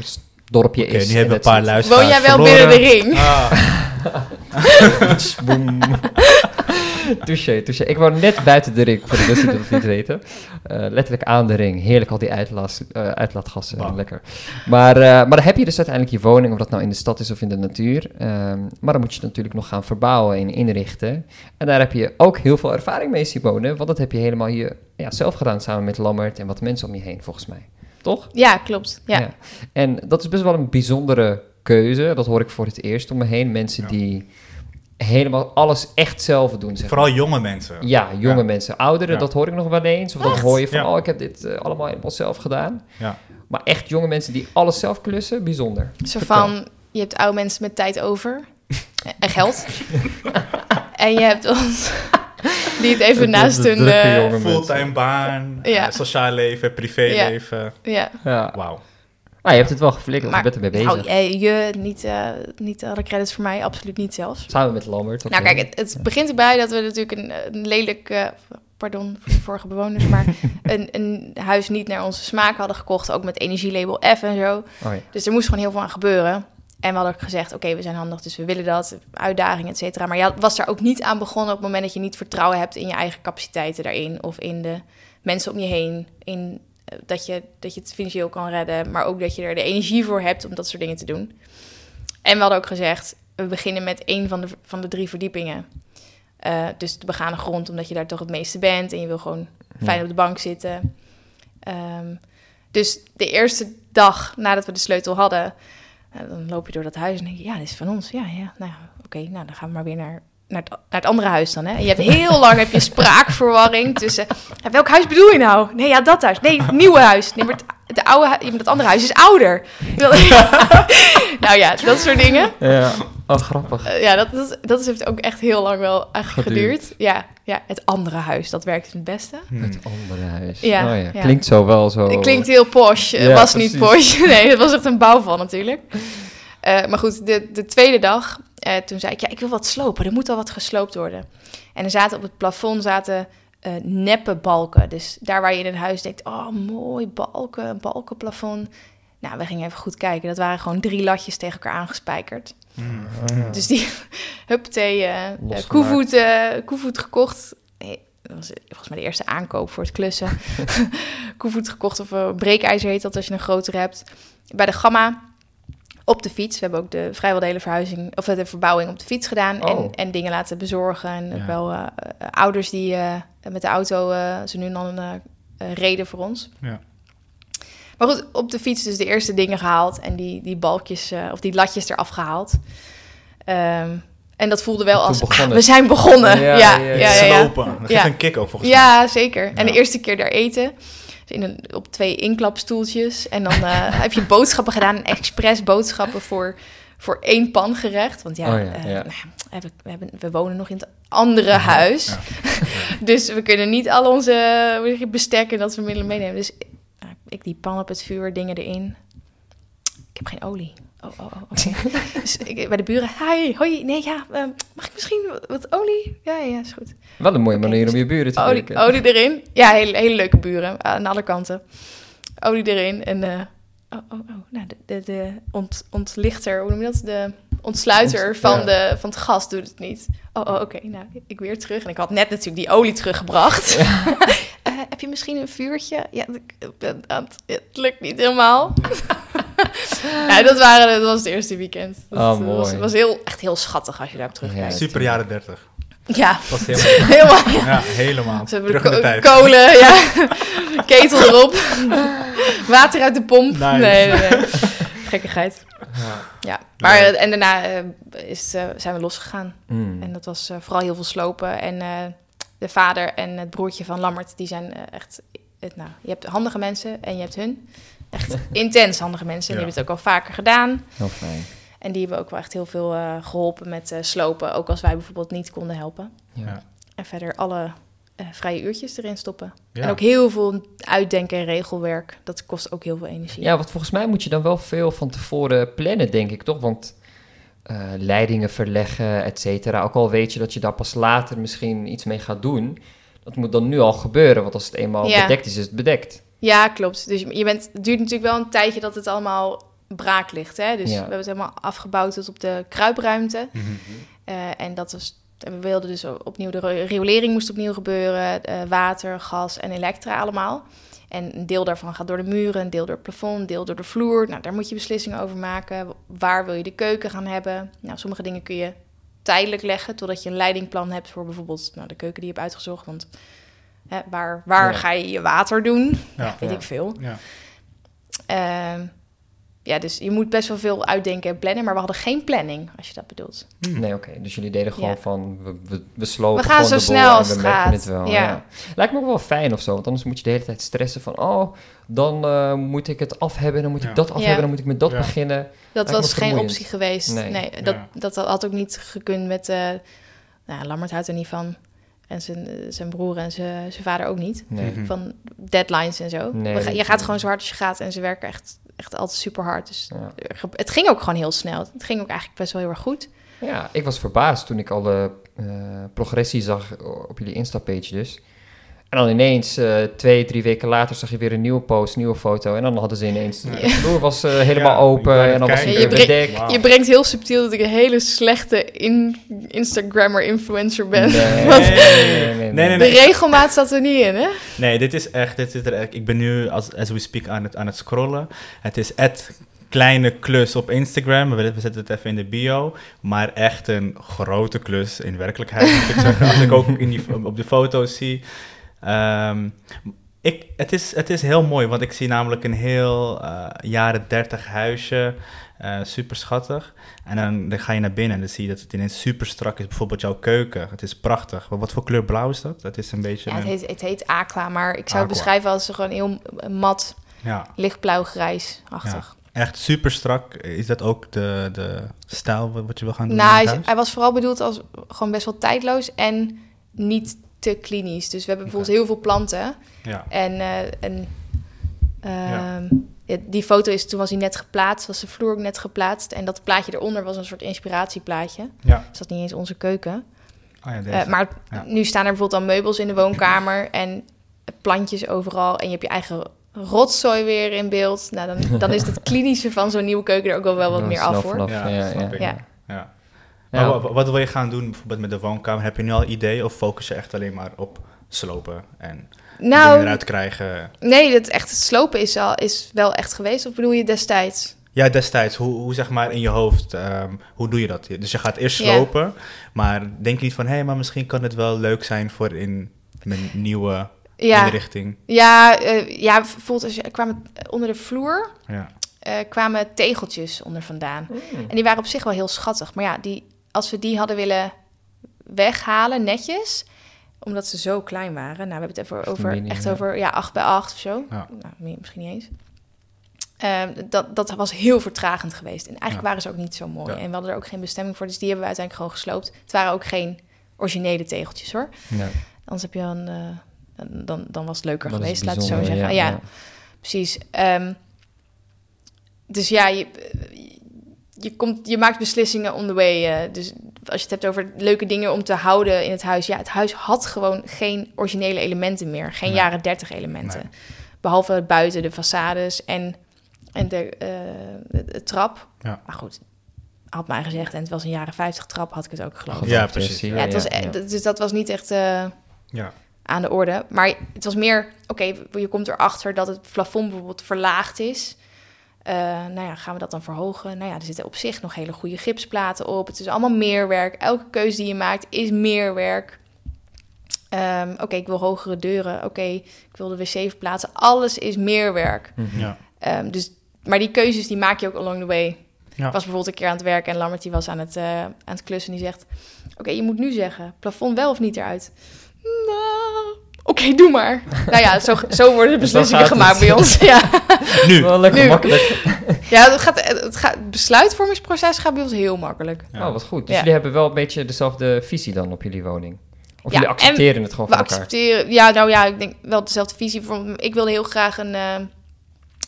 dorpje Oké, is. nu hebben we En een paar it. Woon luisteraars jij wel verloren. binnen de ring? Ah. touché, touché. Ik woon net buiten de ring, voor de mensen die dat niet weten. Eh, letterlijk aan de ring. Heerlijk, al die uitlaat, eh, uitlaatgassen. Lekker. Maar, eh, maar dan heb je dus uiteindelijk je woning, of dat nou in de stad is of in de natuur. Ehm, maar dan moet je het natuurlijk nog gaan verbouwen en inrichten. En daar heb je ook heel veel ervaring mee, Simone. Want dat heb je helemaal hier ja, zelf gedaan, samen met Lammert en wat mensen om je heen, volgens mij. Toch? Ja, klopt. Ja. En dat is best wel een bijzondere keuze. Dat hoor ik voor het eerst om me heen. Mensen Ja. die helemaal alles echt zelf doen. Zeg vooral jonge mensen. ja, jonge Ja. mensen. Ouderen, Ja. dat hoor ik nog wel eens. Of dat hoor je van, Ja. oh, ik heb dit eh, allemaal helemaal zelf gedaan. Ja. Maar echt jonge mensen die alles zelf klussen, bijzonder. Zo van, je hebt oude mensen met tijd over en geld. en je hebt ons die het even naast de hun... eh. Fulltime baan, Ja. eh, sociaal leven, privéleven. ja. Ja. Wauw. Ah, je hebt het wel geflikt, want je bent ermee bezig. nou, eh, je, niet, eh, niet alle credits voor mij, absoluut niet zelfs. Samen met Lambert. Nou kijk, het, het begint erbij dat we natuurlijk een, een lelijk, eh, pardon voor de vorige bewoners, maar een, een huis niet naar onze smaak hadden gekocht, ook met energielabel F en zo. Oh, ja. Dus er moest gewoon heel veel aan gebeuren. En we hadden ook gezegd, oké, we zijn handig, dus we willen dat, uitdaging, et cetera. Maar je was daar ook niet aan begonnen op het moment dat je niet vertrouwen hebt in je eigen capaciteiten daarin, of in de mensen om je heen, in eh, dat je, dat je het financieel kan redden, maar ook dat je er de energie voor hebt om dat soort dingen te doen. En we hadden ook gezegd, we beginnen met één van de, van de drie verdiepingen. Eh, dus de begane grond, omdat je daar toch het meeste bent en je wil gewoon fijn Ja. op de bank zitten. Ehm, dus de eerste dag nadat we de sleutel hadden, eh, dan loop je door dat huis en denk je, ja, dit is van ons. Ja, ja, nou ja, oké, nou dan gaan we maar weer naar, naar, het, naar het andere huis dan. Hè? En je hebt heel lang heb je spraakverwarring tussen, ja, welk huis bedoel je nou? Nee, ja, dat huis. Nee, het nieuwe huis. Nee, maar het, het oude, dat andere huis is ouder. nou ja, dat soort dingen. Ja, oh, grappig. Eh, ja, dat, is, dat heeft ook echt heel lang wel eigenlijk Geduurd. geduurd. Ja, ja, het andere huis, dat werkt het beste. Hm. Het andere huis. Ja, oh, ja. ja. Klinkt zo wel zo. Het klinkt heel posh. Het Ja, was niet posh. Nee, het was echt een bouwval natuurlijk. Eh, maar goed, de, de tweede dag, eh, toen zei ik, ja, ik wil wat slopen. Er moet wel wat gesloopt worden. En er zaten op het plafond zaten eh, neppe balken. Dus daar waar je in een huis denkt, oh, mooi, balken, balkenplafond. Nou, we gingen even goed kijken. Dat waren gewoon drie latjes tegen elkaar aangespijkerd. Hm. Ah. Dus die, huppatee, eh koevoet, koevoet gekocht. Dat was volgens mij de eerste aankoop voor het klussen. koevoet gekocht of een breekijzer heet dat als je een grotere hebt. Bij de Gamma op de fiets. We hebben ook de vrijwel de hele verhuizing of de verbouwing op de fiets gedaan Oh. en, en dingen laten bezorgen. En ook wel eh, eh, ouders die eh, met de auto ze nu en dan reden voor ons. Ja. Maar goed, op de fiets dus de eerste dingen gehaald en die, die balkjes eh, of die latjes eraf gehaald. Ehm, en dat voelde wel als, ah, we zijn begonnen. Ja, Ja, ja, ja, ja. ja. Dat geeft Ja. een kick ook volgens mij. Ja, zeker. En de eerste keer daar eten. In een, op twee inklapstoeltjes. En dan eh, heb je boodschappen gedaan. Expres boodschappen voor, voor één pan gerecht. Want ja, Oh ja, eh, ja. nou we, hebben, we, hebben, we wonen nog in het andere huis. Dus we kunnen niet al onze bestek en dat soort middelen meenemen. Dus nou, ik die pan op het vuur, dingen erin. Ik heb geen olie. Oh, oh, oh oké. dus ik, bij de buren, hi, hoi, nee, ja, eh, mag ik misschien wat, olie? Ja, ja, is goed. Wel een mooie manier om dus je buren te Olie, werken. olie erin. Ja, hele, hele leuke buren aan alle kanten. Olie erin en eh, oh, oh, oh. Nou, de, de, de ont, ontlichter, hoe noem je dat? De ontsluiter Ont- van, ja. de, van het gas doet het niet. Oh, oh oké. Nou, ik weer terug. En ik had net natuurlijk die olie teruggebracht. Eh, heb je misschien een vuurtje? Ja, het lukt niet helemaal. ja, dat, waren, dat was het eerste weekend. Dat Oh, was, mooi. was heel, echt heel schattig als je daarop terugkijkt. Ja, Super jaren 30. Ja, Dat was helemaal, helemaal. Ja. ja, helemaal. Ze hebben Terug in de kolen, ja. Ketel erop. Water uit de pomp. Nice. Nee, nee, nee. Gekkigheid. Ja. Ja. Maar, eh, en daarna eh, is, eh, zijn we losgegaan. Mm. En dat was eh, vooral heel veel slopen. En eh, de vader en het broertje van Lammert, die zijn eh, echt... Het, nou, je hebt handige mensen en je hebt hun. Echt intens handige mensen. En die Ja. hebben het ook al vaker gedaan. Heel fijn. En die hebben ook wel echt heel veel eh, geholpen met eh, slopen. Ook als wij bijvoorbeeld niet konden helpen. Ja. Ja. En verder alle eh, vrije uurtjes erin stoppen. Ja. En ook heel veel uitdenken en regelwerk. Dat kost ook heel veel energie. Ja, want volgens mij moet je dan wel veel van tevoren plannen, denk ik, toch? Want eh, leidingen verleggen, et cetera. Ook al weet je dat je daar pas later misschien iets mee gaat doen. Dat moet dan nu al gebeuren, want als het eenmaal Ja. bedekt is, is het bedekt. Ja, klopt. Dus je bent, het duurt natuurlijk wel een tijdje dat het allemaal braak ligt. Hè? Dus Ja. we hebben het helemaal afgebouwd tot op de kruipruimte. Mhm. Eh, en dat was, we wilden dus opnieuw, de ri- riolering moest opnieuw gebeuren. eh, water, gas en elektra allemaal. En een deel daarvan gaat door de muren, een deel door het plafond, een deel door de vloer. Nou, daar moet je beslissingen over maken. Waar wil je de keuken gaan hebben? Nou, sommige dingen kun je tijdelijk leggen, totdat je een leidingplan hebt voor bijvoorbeeld nou, de keuken die je hebt uitgezocht. Want hè, waar, waar Ja. ga je je water doen? Ja. Weet Ja. ik veel. Ja. Ehm, ja, dus je moet best wel veel uitdenken en plannen, maar we hadden geen planning, als je dat bedoelt. Hm. Nee, oké. Dus jullie deden gewoon Ja. van, we, we, we slopen We gaan gewoon zo de boel snel en als we het merken gaat. het wel. Ja. Ja. Lijkt me ook wel fijn of zo, want anders moet je de hele tijd stressen van, oh, dan eh, moet ik het af hebben, dan moet Ja. ik dat af Ja. hebben, dan moet ik met dat Ja. beginnen. Dat was geen vermoeiend. optie geweest. Nee. Nee, dat, Ja. dat had ook niet gekund met... eh nou, Lammert houdt er niet van. En zijn, eh, zijn broer en zijn, zijn vader ook niet. Nee. Mhm. Van deadlines en zo. Nee, je gaat gewoon zo hard als je gaat. En ze werken echt, echt altijd super hard. Dus Ja. het ging ook gewoon heel snel. Het ging ook eigenlijk best wel heel erg goed. Ja, ik was verbaasd toen ik al de eh, progressie zag op jullie Insta-page dus. En dan ineens, eh, twee, drie weken later, zag je weer een nieuwe post, nieuwe foto. En dan hadden ze ineens, Ja. de vloer was eh, helemaal Ja, open en dan was hij weer Je brengt- bedekt. Je brengt heel subtiel dat ik een hele slechte in Instagrammer influencer ben. Nee, Want nee, nee, nee, Nee, nee, de regelmaat zat er niet in, hè? Nee, dit is echt, dit is er echt. Ik ben nu, als as we speak, aan het, aan het scrollen. Het is het kleine klus op Instagram. We, we zetten het even in de bio. Maar echt een grote klus in werkelijkheid, moet ik zeggen. Als ik ook in die, op de foto's zie. Ehm, ik, het, is, het is heel mooi, want ik zie namelijk een heel eh, jaren 30 huisje. eh, super schattig. En dan, dan ga je naar binnen en dan zie je dat het ineens super strak is. Bijvoorbeeld jouw keuken. Het is prachtig. Wat, wat voor kleur blauw is dat? Dat is een beetje. Ja, het heet, het heet aqua, maar ik zou het beschrijven als gewoon heel mat, ja. lichtblauw-grijs-achtig. Echt super strak. Is dat ook de, de stijl wat je wil gaan doen? Nou, hij, hij was vooral bedoeld als gewoon best wel tijdloos en niet te klinisch. Dus we hebben bijvoorbeeld heel veel planten. Ja. En, eh, en Ja. ehm, ja, die foto is, toen was hij net geplaatst, was de vloer ook net geplaatst. En dat plaatje eronder was een soort inspiratieplaatje. Ja. Dus dat niet eens onze keuken. Oh ja, deze. Eh, maar Ja. nu staan er bijvoorbeeld al meubels in de woonkamer en plantjes overal. En je hebt je eigen rotzooi weer in beeld. Nou, dan, dan is het klinische van zo'n nieuwe keuken er ook wel, wel wat Dan meer af, hoor. vanaf, Ja, wat, wil je gaan doen bijvoorbeeld met de woonkamer? Heb je nu al idee of focus je echt alleen maar op slopen en dingen Nou, eruit krijgen? nee, het, echt, het slopen is, al, is wel echt geweest. Of bedoel je destijds? Ja, destijds. Hoe, hoe zeg maar in je hoofd, ehm, hoe doe je dat? Dus je gaat eerst Ja. slopen, maar denk je niet van... hé, hey, maar misschien kan het wel leuk zijn voor in mijn nieuwe Ja, inrichting. ja, eh, ja bijvoorbeeld als je, kwamen onder de vloer Ja. eh, kwamen tegeltjes onder vandaan. Mm. En die waren op zich wel heel schattig. Maar ja, die, als we die hadden willen weghalen, netjes, omdat ze zo klein waren. Nou, we hebben het even over, echt over ja, 8 bij 8 of zo. Ja. Nou, misschien niet eens. Ehm, dat, dat was heel vertragend geweest. En eigenlijk Ja. waren ze ook niet zo mooi. Ja. En we hadden er ook geen bestemming voor. Dus die hebben we uiteindelijk gewoon gesloopt. Het waren ook geen originele tegeltjes hoor. Ja, Anders heb je een... eh, dan, dan was het leuker dat geweest, laat het zo zeggen. Ja, precies. Ehm, dus ja, je, je, komt, je maakt beslissingen on the way. eh, dus als je het hebt over leuke dingen om te houden in het huis. Ja, het huis had gewoon geen originele elementen meer. Geen Nee. jaren 30 elementen. Nee. Behalve buiten de façades en, en de, eh, de, de trap. Ja. Maar goed, had mij gezegd en het was een jaren 50 trap, had ik het ook geloofd. Ja, precies. Ja, het was, e- Dus dat was niet echt... eh, Ja. aan de orde. Maar het was meer, oké, je komt erachter dat het plafond bijvoorbeeld verlaagd is. Eh, nou ja, gaan we dat dan verhogen? Nou ja, er zitten op zich nog hele goede gipsplaten op. Het is allemaal meer werk. Elke keuze die je maakt is meer werk. Ehm, oké, ik wil hogere deuren. Oké, ik wil de wc verplaatsen. Alles is meer werk. Mhm. Ja. Ehm, dus, maar die keuzes die maak je ook along the way. Ja. Ik was bijvoorbeeld een keer aan het werken en Lambert die was aan het, eh, aan het klussen en die zegt... Oké, je moet nu zeggen, plafond wel of niet eruit? Nou, oké, doe maar. nou ja, zo, zo worden de Dus beslissingen gemaakt het. bij ons. ja, Nu. Wel lekker Nu. makkelijk. ja het, gaat, het, gaat, het besluitvormingsproces gaat bij ons heel makkelijk. Ja. Oh, wat goed. Dus Ja. jullie hebben wel een beetje dezelfde visie dan op jullie woning? Of Ja, jullie accepteren het gewoon We van elkaar? accepteren, ja, nou ja, ik denk wel dezelfde visie. Voor, ik wilde heel graag een, eh,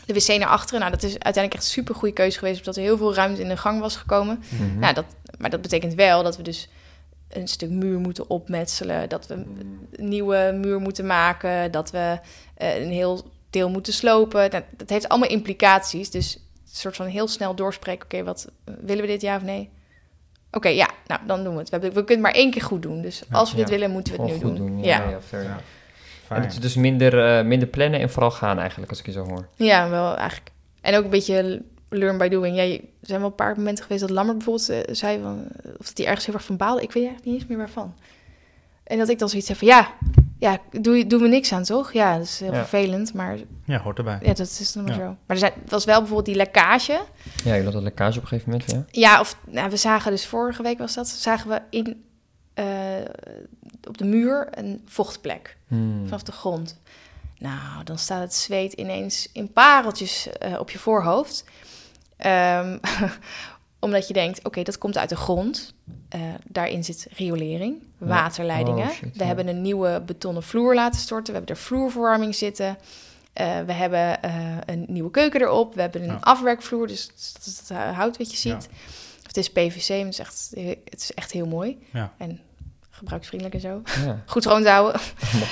de wc naar achteren. Nou, dat is uiteindelijk echt een super goede keuze geweest, omdat er heel veel ruimte in de gang was gekomen. Mhm. Nou, dat, maar dat betekent wel dat we dus een stuk muur moeten opmetselen, dat we een nieuwe muur moeten maken, dat we eh, een heel deel moeten slopen. Dat, dat heeft allemaal implicaties. Dus een soort van heel snel doorspreken. Oké, wat willen we dit ja of nee? Oké, ja, nou dan doen we het. We, hebben, we kunnen het maar één keer goed doen. Dus als we dit Ja. willen, moeten we het nu goed doen. doen. Ja, Ja, ja. ja, fair Ja. enough. En Fijn. het is dus minder, eh, minder plannen en vooral gaan eigenlijk, als ik je zo hoor. wel eigenlijk. En ook een beetje learn by doing. Ja, je- er zijn wel een paar momenten geweest dat Lammert bijvoorbeeld eh, zei... Van, of dat hij ergens heel erg van baalde. Ik weet eigenlijk niet eens meer waarvan. En dat ik dan zoiets heb van... Ja, ja doe, doen we niks aan, toch? Ja, dat is heel Ja. vervelend, maar Ja, hoort erbij. ja, dat is dan maar Ja. zo. Maar er zijn, was wel bijvoorbeeld die lekkage. Ja, jullie hadden lekkage op een gegeven moment, ja? Ja, of nou, we zagen dus vorige week was dat... zagen we in, eh, op de muur een vochtplek Hmm. vanaf de grond. Nou, dan staat het zweet ineens in pareltjes eh, op je voorhoofd. Ehm, omdat je denkt, oké, dat komt uit de grond. Eh, daarin zit riolering, Ja. waterleidingen. Oh, shit, we ja. hebben een nieuwe betonnen vloer laten storten. We hebben er vloerverwarming zitten. Eh, we hebben eh, een nieuwe keuken erop. We hebben een Ja. afwerkvloer, dus dat is het hout wat je ziet. Het is PVC, maar het is echt, het is echt heel mooi. En gebruiksvriendelijk en zo. Goed schoon te houden.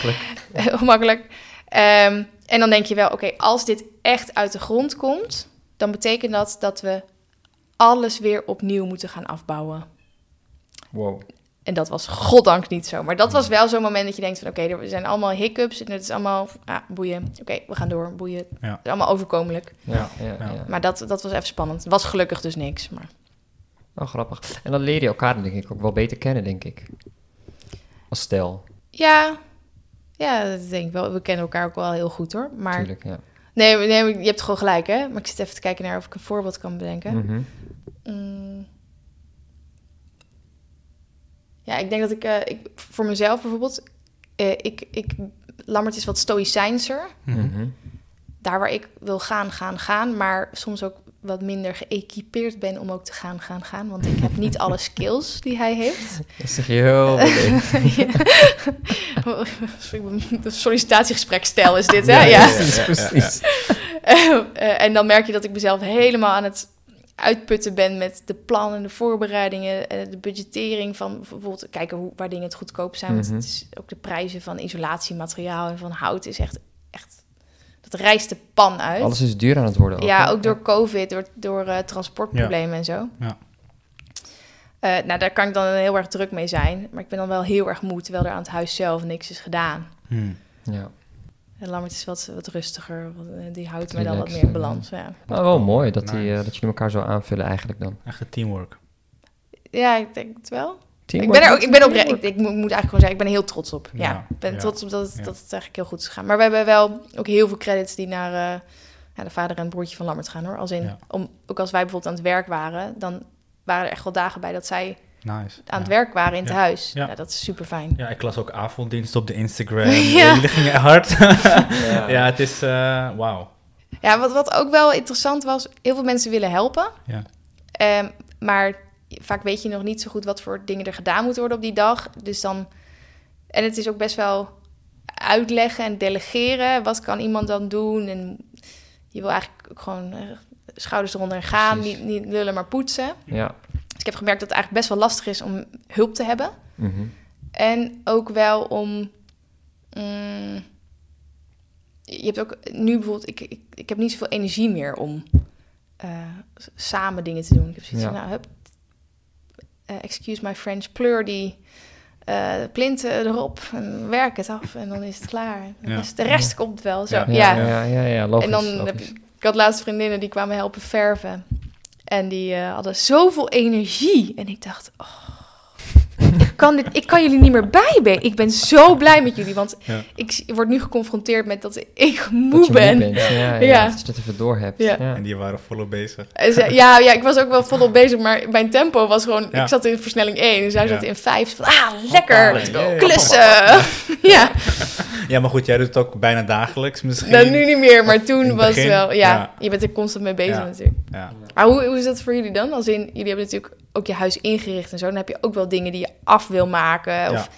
makkelijk. Ehm, en dan denk je wel, oké, als dit echt uit de grond komt, dan betekent dat dat we alles weer opnieuw moeten gaan afbouwen. Wow. En dat was goddank niet zo. Maar dat was wel zo'n moment dat je denkt van, oké, er zijn allemaal hiccups en het is allemaal, ah, boeien. Oké, we gaan door, boeien. Het Ja. is allemaal overkomelijk. Ja, ja. Maar dat, dat was even spannend. Het was gelukkig dus niks. Maar Oh, grappig. En dan leer je elkaar denk ik ook wel beter kennen, denk ik. Als stel, ja, ja, dat denk ik wel. We kennen elkaar ook wel heel goed hoor. Maar natuurlijk, ja. Nee, nee, je hebt gewoon gelijk hè. Maar ik zit even te kijken naar of ik een voorbeeld kan bedenken. Mhm. Mm. Ja, ik denk dat ik, eh, ik voor mezelf bijvoorbeeld, eh, ik, ik, Lammert is wat stoïcijnser. Mhm. Daar waar ik wil gaan, gaan, gaan, maar soms ook wat minder geëquipeerd ben om ook te gaan, gaan, gaan. Want ik heb niet alle skills die hij heeft. Dat zeg je heel beleefd. Een sollicitatiegesprekstijl is dit, hè? Ja, Ja. ja, Precies, precies. Eh, en dan merk je dat ik mezelf helemaal aan het uitputten ben met de plannen, de voorbereidingen, eh, de budgettering van bijvoorbeeld kijken hoe, waar dingen het goedkoop zijn. Mhm. Want het is ook de prijzen van isolatiemateriaal en van hout is echt dat rijst de pan uit. Alles is duur aan het worden. ja, hè? ook door COVID, door, door eh, transportproblemen en zo. Ja. Eh, nou, daar kan ik dan heel erg druk mee zijn. Maar ik ben dan wel heel erg moe, terwijl er aan het huis zelf niks is gedaan. Hmm. Ja. En Lammert is wat, wat rustiger. Wat, eh, die houdt mij dan wat meer in balans. Ja, Maar wel mooi dat, die, Nice. eh, dat jullie elkaar zo aanvullen eigenlijk dan. Echt een teamwork. ja ik denk het wel. Teamwork, ik ben er ook, ik ben oprecht, ik, ik moet, eigenlijk gewoon zeggen, ik ben er heel trots op. Ja, Ja, ik ben ja. trots op dat het, Ja. dat het eigenlijk heel goed is gegaan. Maar we hebben wel ook heel veel credits die naar eh, ja, de vader en het broertje van Lammert gaan hoor. Als in, Ja. om, ook als wij bijvoorbeeld aan het werk waren, dan waren er echt wel dagen bij dat zij Nice. aan het Ja. werk waren in het Ja. huis. Ja. Ja. dat is super fijn. Ja, ik las ook avonddienst op de Instagram. Ja. Jullie gingen hard. Ja. ja, het is... eh Wauw. Ja, wat, wat ook wel interessant was, heel veel mensen willen helpen. Ja. Ehm, maar vaak weet je nog niet zo goed wat voor dingen er gedaan moeten worden op die dag. Dus dan. En het is ook best wel uitleggen en delegeren. Wat kan iemand dan doen? En je wil eigenlijk ook gewoon eh, schouders eronder en gaan. Precies. Niet, niet lullen, maar poetsen. Ja. Dus ik heb gemerkt dat het eigenlijk best wel lastig is om hulp te hebben. Mhm. En ook wel om. mm, je hebt ook nu bijvoorbeeld. Ik, ik, ik heb niet zoveel energie meer om eh, samen dingen te doen. Ik heb zoiets Ja. van, nou, hup, excuse my French, pleur die eh plinten erop en werk het af en dan is het klaar. De Ja. rest, de rest komt wel. Zo. Ja. Ja. Ja, ja, ja, ja, logisch. en dan heb logisch. ik, ik had laatst vriendinnen die kwamen helpen verven. En die eh, hadden zoveel energie. En ik dacht, oh, kan dit, ik kan jullie niet meer bijbenen. Ik ben zo blij met jullie. Want Ja. ik word nu geconfronteerd met dat ik moe ben. Ja, ja, Ja. Dat je het even door hebt. Ja. Ja. En die waren volop bezig. Ze- ja, ja, ik was ook wel volop bezig, maar mijn tempo was gewoon... Ja. Ik zat in versnelling 1 en zij Ja. zat in 5. Van, ah, lekker, let's go. klussen. ja, Ja, maar goed, jij doet het ook bijna dagelijks misschien. nou, nu niet meer, maar toen was begin, wel... Ja, ja. je bent er constant mee bezig Ja. natuurlijk. Ja. Maar hoe, hoe is dat voor jullie dan? Als in, jullie hebben natuurlijk ook je huis ingericht en zo. Dan heb je ook wel dingen die je af wil maken. Of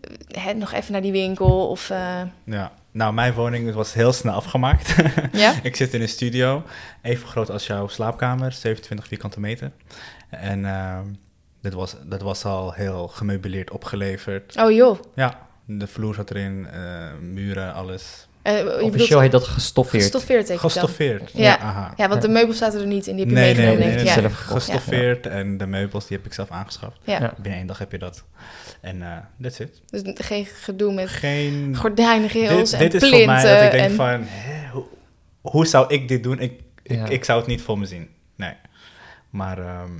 eh, hè, nog even naar die winkel. Of, eh, ja. Nou, mijn woning was heel snel afgemaakt. ja? ik zit in een studio, even groot als jouw slaapkamer, 27 vierkante meter. En ehm, dit was, dat was al heel gemeubileerd opgeleverd. Oh joh. Ja, de vloer zat erin, eh, muren, alles. Eh, je bedoelt Officieel heet dat gestoffeerd. gestoffeerd. Ja. aha. Ja, want de meubels zaten er niet in. Die heb je Nee, meegenomen. nee, denk nee, ik. nee, ja. zelf. Gestoffeerd en de meubels die heb ik zelf aangeschaft. Ja. Ja. Binnen één dag heb je dat. En eh that's it. Dus geen gedoe met Geen... gordijnrails dit, en dit is voor mij dat ik denk en... van, hè, hoe, hoe zou ik dit doen? Ik, Ja. ik, ik zou het niet voor me zien. Nee. Maar, ehm,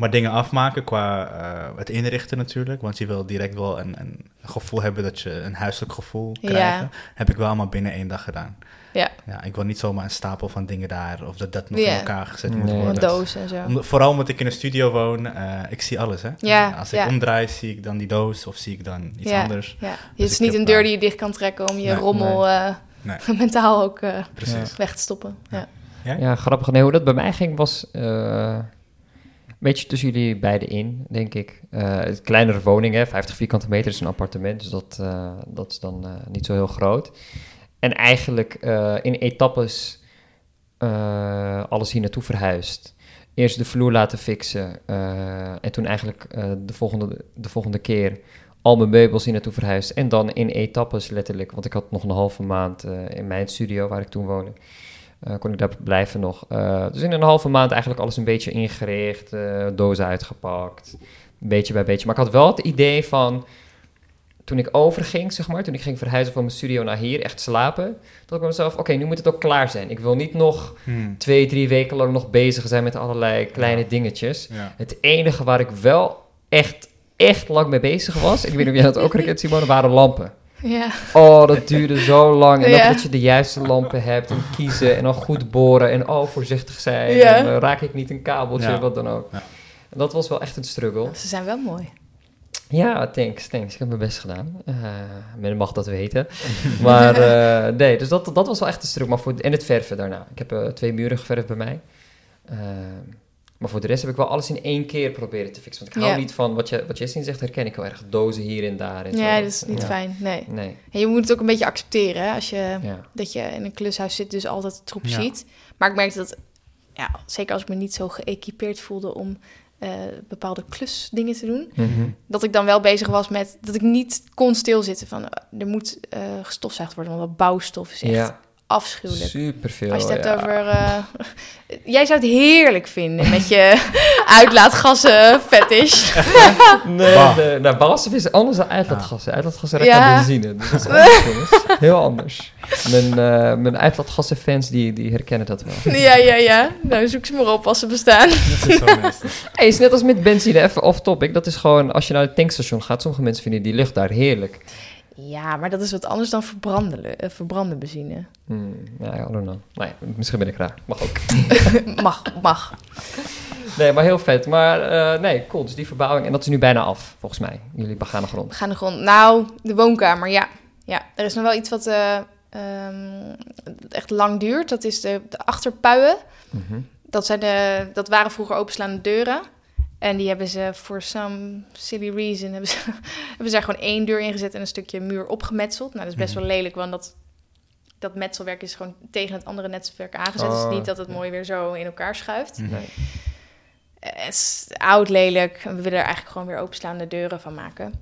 maar dingen afmaken qua eh, het inrichten natuurlijk. Want je wil direct wel een, een gevoel hebben dat je een huiselijk gevoel Ja. krijgt. Heb ik wel allemaal binnen één dag gedaan. Ja, Ja, ik wil niet zomaar een stapel van dingen daar of dat dat nog Ja. in elkaar gezet moet Nee. worden. doos en zo. Om- vooral omdat ik in een studio woon, eh, ik zie alles hè. Ja, Als ik ja. omdraai, zie ik dan die doos of zie ik dan iets Ja. anders. Ja. Het Dus is niet een deur eh, die je dicht kan trekken om je nee, rommel eh, Nee. mentaal ook eh, weg te stoppen. Ja. Ja, grappig. Nee, hoe dat bij mij ging was eh, beetje tussen jullie beiden in, denk ik. Eh het kleinere woning, hè, 50 vierkante meter is een appartement, dus dat, eh, dat is dan eh, niet zo heel groot. En eigenlijk in etappes alles hier naartoe verhuisd. Eerst de vloer laten fixen en toen eigenlijk de, volgende, de volgende keer al mijn meubels hier naartoe verhuisd. En dan in etappes letterlijk, want ik had nog een halve maand in mijn studio waar ik toen woonde. Eh, kon ik daar blijven nog. Eh, dus in een halve maand eigenlijk alles een beetje ingericht, eh, dozen uitgepakt, beetje bij beetje. Maar ik had wel het idee van, toen ik overging, zeg maar, toen ik ging verhuizen van mijn studio naar hier, echt slapen, dat ik bij mezelf, oké, nu moet het ook klaar zijn. Ik wil niet nog Hmm. twee, drie weken lang nog bezig zijn met allerlei kleine dingetjes. Ja. Het enige waar ik wel echt, echt lang mee bezig was, ik weet niet of jij dat ook herkent, Simone, waren lampen. Ja. Oh, dat duurde zo lang. En Ja. dat je de juiste lampen hebt en kiezen en dan goed boren en oh, voorzichtig zijn. Ja. En, eh, raak ik niet een kabeltje, Ja. wat dan ook. En dat was wel echt een struggle. Ze zijn wel mooi. Ja, thanks, thanks. Ik heb mijn best gedaan. Eh men mag dat weten. Maar eh, nee, dus dat, dat was wel echt een struggle. Maar voor, en het verven daarna. Ik heb twee muren geverfd bij mij. Maar voor de rest heb ik wel alles in één keer proberen te fixen. Want ik hou Ja. niet van, wat, je, wat Jessin zegt, herken ik heel erg. Dozen hier en daar. En Ja, zo. dat is niet Ja. fijn. Nee. Nee, En je moet het ook een beetje accepteren hè, als je, ja. dat je in een klushuis zit, dus altijd troep Ja. ziet. Maar ik merkte dat, ja, zeker als ik me niet zo geëquipeerd voelde om eh, bepaalde klusdingen te doen, Mhm. dat ik dan wel bezig was met dat ik niet kon stilzitten van eh, er moet eh gestofzuigd worden, want dat bouwstof is echt Ja, afschuwelijk. super veel. Als je het hebt ja. over. eh, jij zou het heerlijk vinden met je uitlaatgassen fetish. Nee, Bah. nee, nou, brandstof is anders dan uitlaatgassen. Uitlaatgassen ruikt Ja. benzine. Dat is anders, jongens. Heel anders. Mijn, eh mijn uitlaatgassenfans die, die herkennen dat wel. ja, ja, ja. Nou, zoek ze maar op als ze bestaan. Dat is zo. Hey, is net als met benzine, even off topic. Dat is gewoon, als je naar het tankstation gaat, sommige mensen vinden die lucht daar heerlijk. Ja, maar dat is wat anders dan verbranden, eh, verbranden benzine. Hmm, ja, I don't know. Nee, misschien ben ik raar. Mag ook. mag, mag. Nee, maar heel vet. Maar eh, nee, cool. Dus die verbouwing. En dat is nu bijna af, volgens mij. Jullie begane grond. We gaan de grond. Nou, de woonkamer, ja. Ja, er is nog wel iets wat eh, ehm, echt lang duurt. Dat is de, de achterpuien. Mhm. Dat, zijn de, dat waren vroeger openslaande deuren. En die hebben ze voor some silly reason... hebben ze, hebben ze daar gewoon één deur in gezet en een stukje muur opgemetseld. Nou, dat is best Mhm. wel lelijk, want dat, dat metselwerk is gewoon tegen het andere netwerk aangezet. Oh, dus niet dat het ja. mooi weer zo in elkaar schuift. Nee. Eh, Het is oud, lelijk. We willen er eigenlijk gewoon weer openslaande deuren van maken.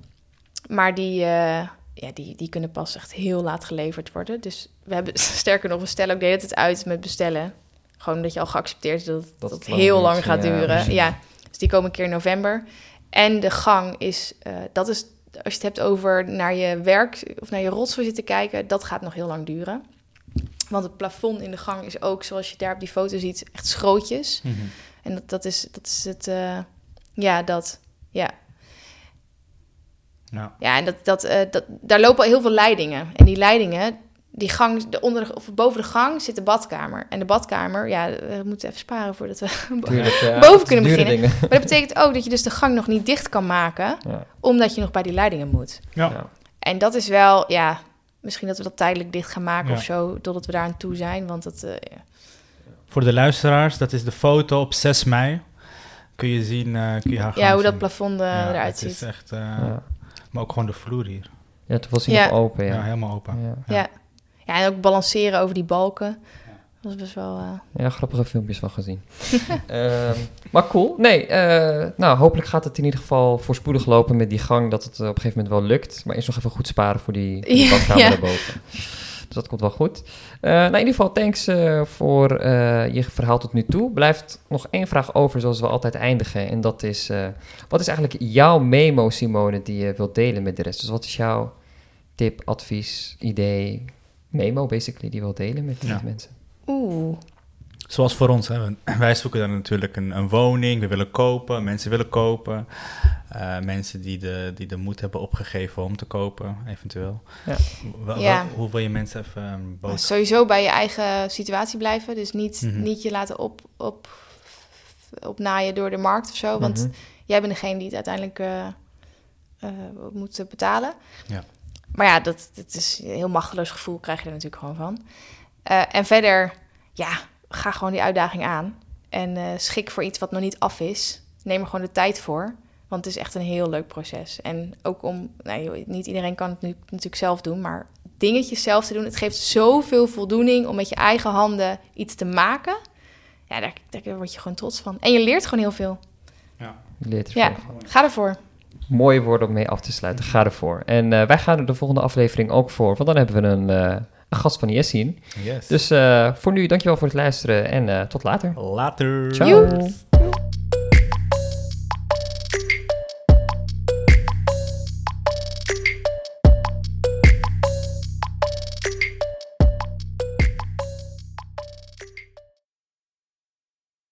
Maar die, eh, ja, die, die kunnen pas echt heel laat geleverd worden. Dus we hebben, sterker nog, we stellen ook de hele tijd uit met bestellen. Gewoon dat je al geaccepteerd is dat, Dat dat het heel lang gaat ja, duren. precies. Ja, die komen een keer in november. En de gang is, eh, dat is, als je het hebt over naar je werk of naar je rotzooi zitten kijken, dat gaat nog heel lang duren. Want het plafond in de gang is ook, zoals je daar op die foto ziet, echt schrootjes. Mhm. En dat, dat, is, dat is het, eh, ja, dat, ja. Ja. Ja, en dat, dat, eh, dat, daar lopen al heel veel leidingen. En die leidingen, die gang, de onder, de- of boven de gang zit de badkamer. En de badkamer, ja, we moeten even sparen voordat we... Ja, Boven het kunnen beginnen. dingen. Maar dat betekent ook dat je dus de gang nog niet dicht kan maken, Ja, omdat je nog bij die leidingen moet. Ja. ja. En dat is wel, ja, misschien dat we dat tijdelijk dicht gaan maken Ja. of zo, totdat we daar aan toe zijn. Want dat, eh, ja. Voor de luisteraars, dat is de foto op 6 mei. Kun je zien, eh, kun je haar ja, hoe dat zien. plafond eh, Ja, eruit het is ziet. echt, eh, Ja. maar ook gewoon de vloer hier. ja, toen was hij Ja. nog open, Ja, ja. helemaal open. Ja. Ja. en ook balanceren over die balken. Dat was best wel... eh, Ja, grappige filmpjes van gezien. Ehm, maar cool. Nee, eh, nou, hopelijk gaat het in ieder geval voorspoedig lopen met die gang, dat het eh, op een gegeven moment wel lukt. Maar eerst nog even goed sparen voor die, voor die Ja, ja. daarboven. Dus dat komt wel goed. Nou, in ieder geval, thanks voor je verhaal tot nu toe. Blijft nog één vraag over, zoals we altijd eindigen. En dat is, wat is eigenlijk jouw memo, Simone, die je wilt delen met de rest? Dus wat is jouw tip, advies, idee, memo, basically, die je wilt delen met, Ja. mensen? Oeh. Zoals voor ons, hè. wij zoeken dan natuurlijk een, een woning, we willen kopen, mensen willen kopen. Eh, mensen die de, die de moed hebben opgegeven om te kopen, eventueel. Ja. Hoe wil je mensen even um, Maar bood... sowieso bij je eigen situatie blijven. Dus niet, Mhm. niet je laten op, op, opnaaien door de markt of zo. Want Mhm. jij bent degene die het uiteindelijk eh, eh, moet betalen. Ja. Maar ja, dat, dat is een heel machteloos gevoel krijg je er natuurlijk gewoon van. Eh, en verder, ja, ga gewoon die uitdaging aan. En eh, schik voor iets wat nog niet af is. Neem er gewoon de tijd voor. Want het is echt een heel leuk proces. En ook om, nou, niet iedereen kan het nu natuurlijk zelf doen, maar dingetjes zelf te doen. Het geeft zoveel voldoening om met je eigen handen iets te maken. Ja, daar, daar word je gewoon trots van. En je leert gewoon heel veel. Ja. Je leert er Ja, ga ervoor. Mooie woorden om mee af te sluiten. Ga ervoor. En eh, wij gaan er de volgende aflevering ook voor. Want dan hebben we een, eh, een gast van zien. Yes. Dus eh, voor nu, dankjewel voor het luisteren. En eh, tot later. Later. Ciao.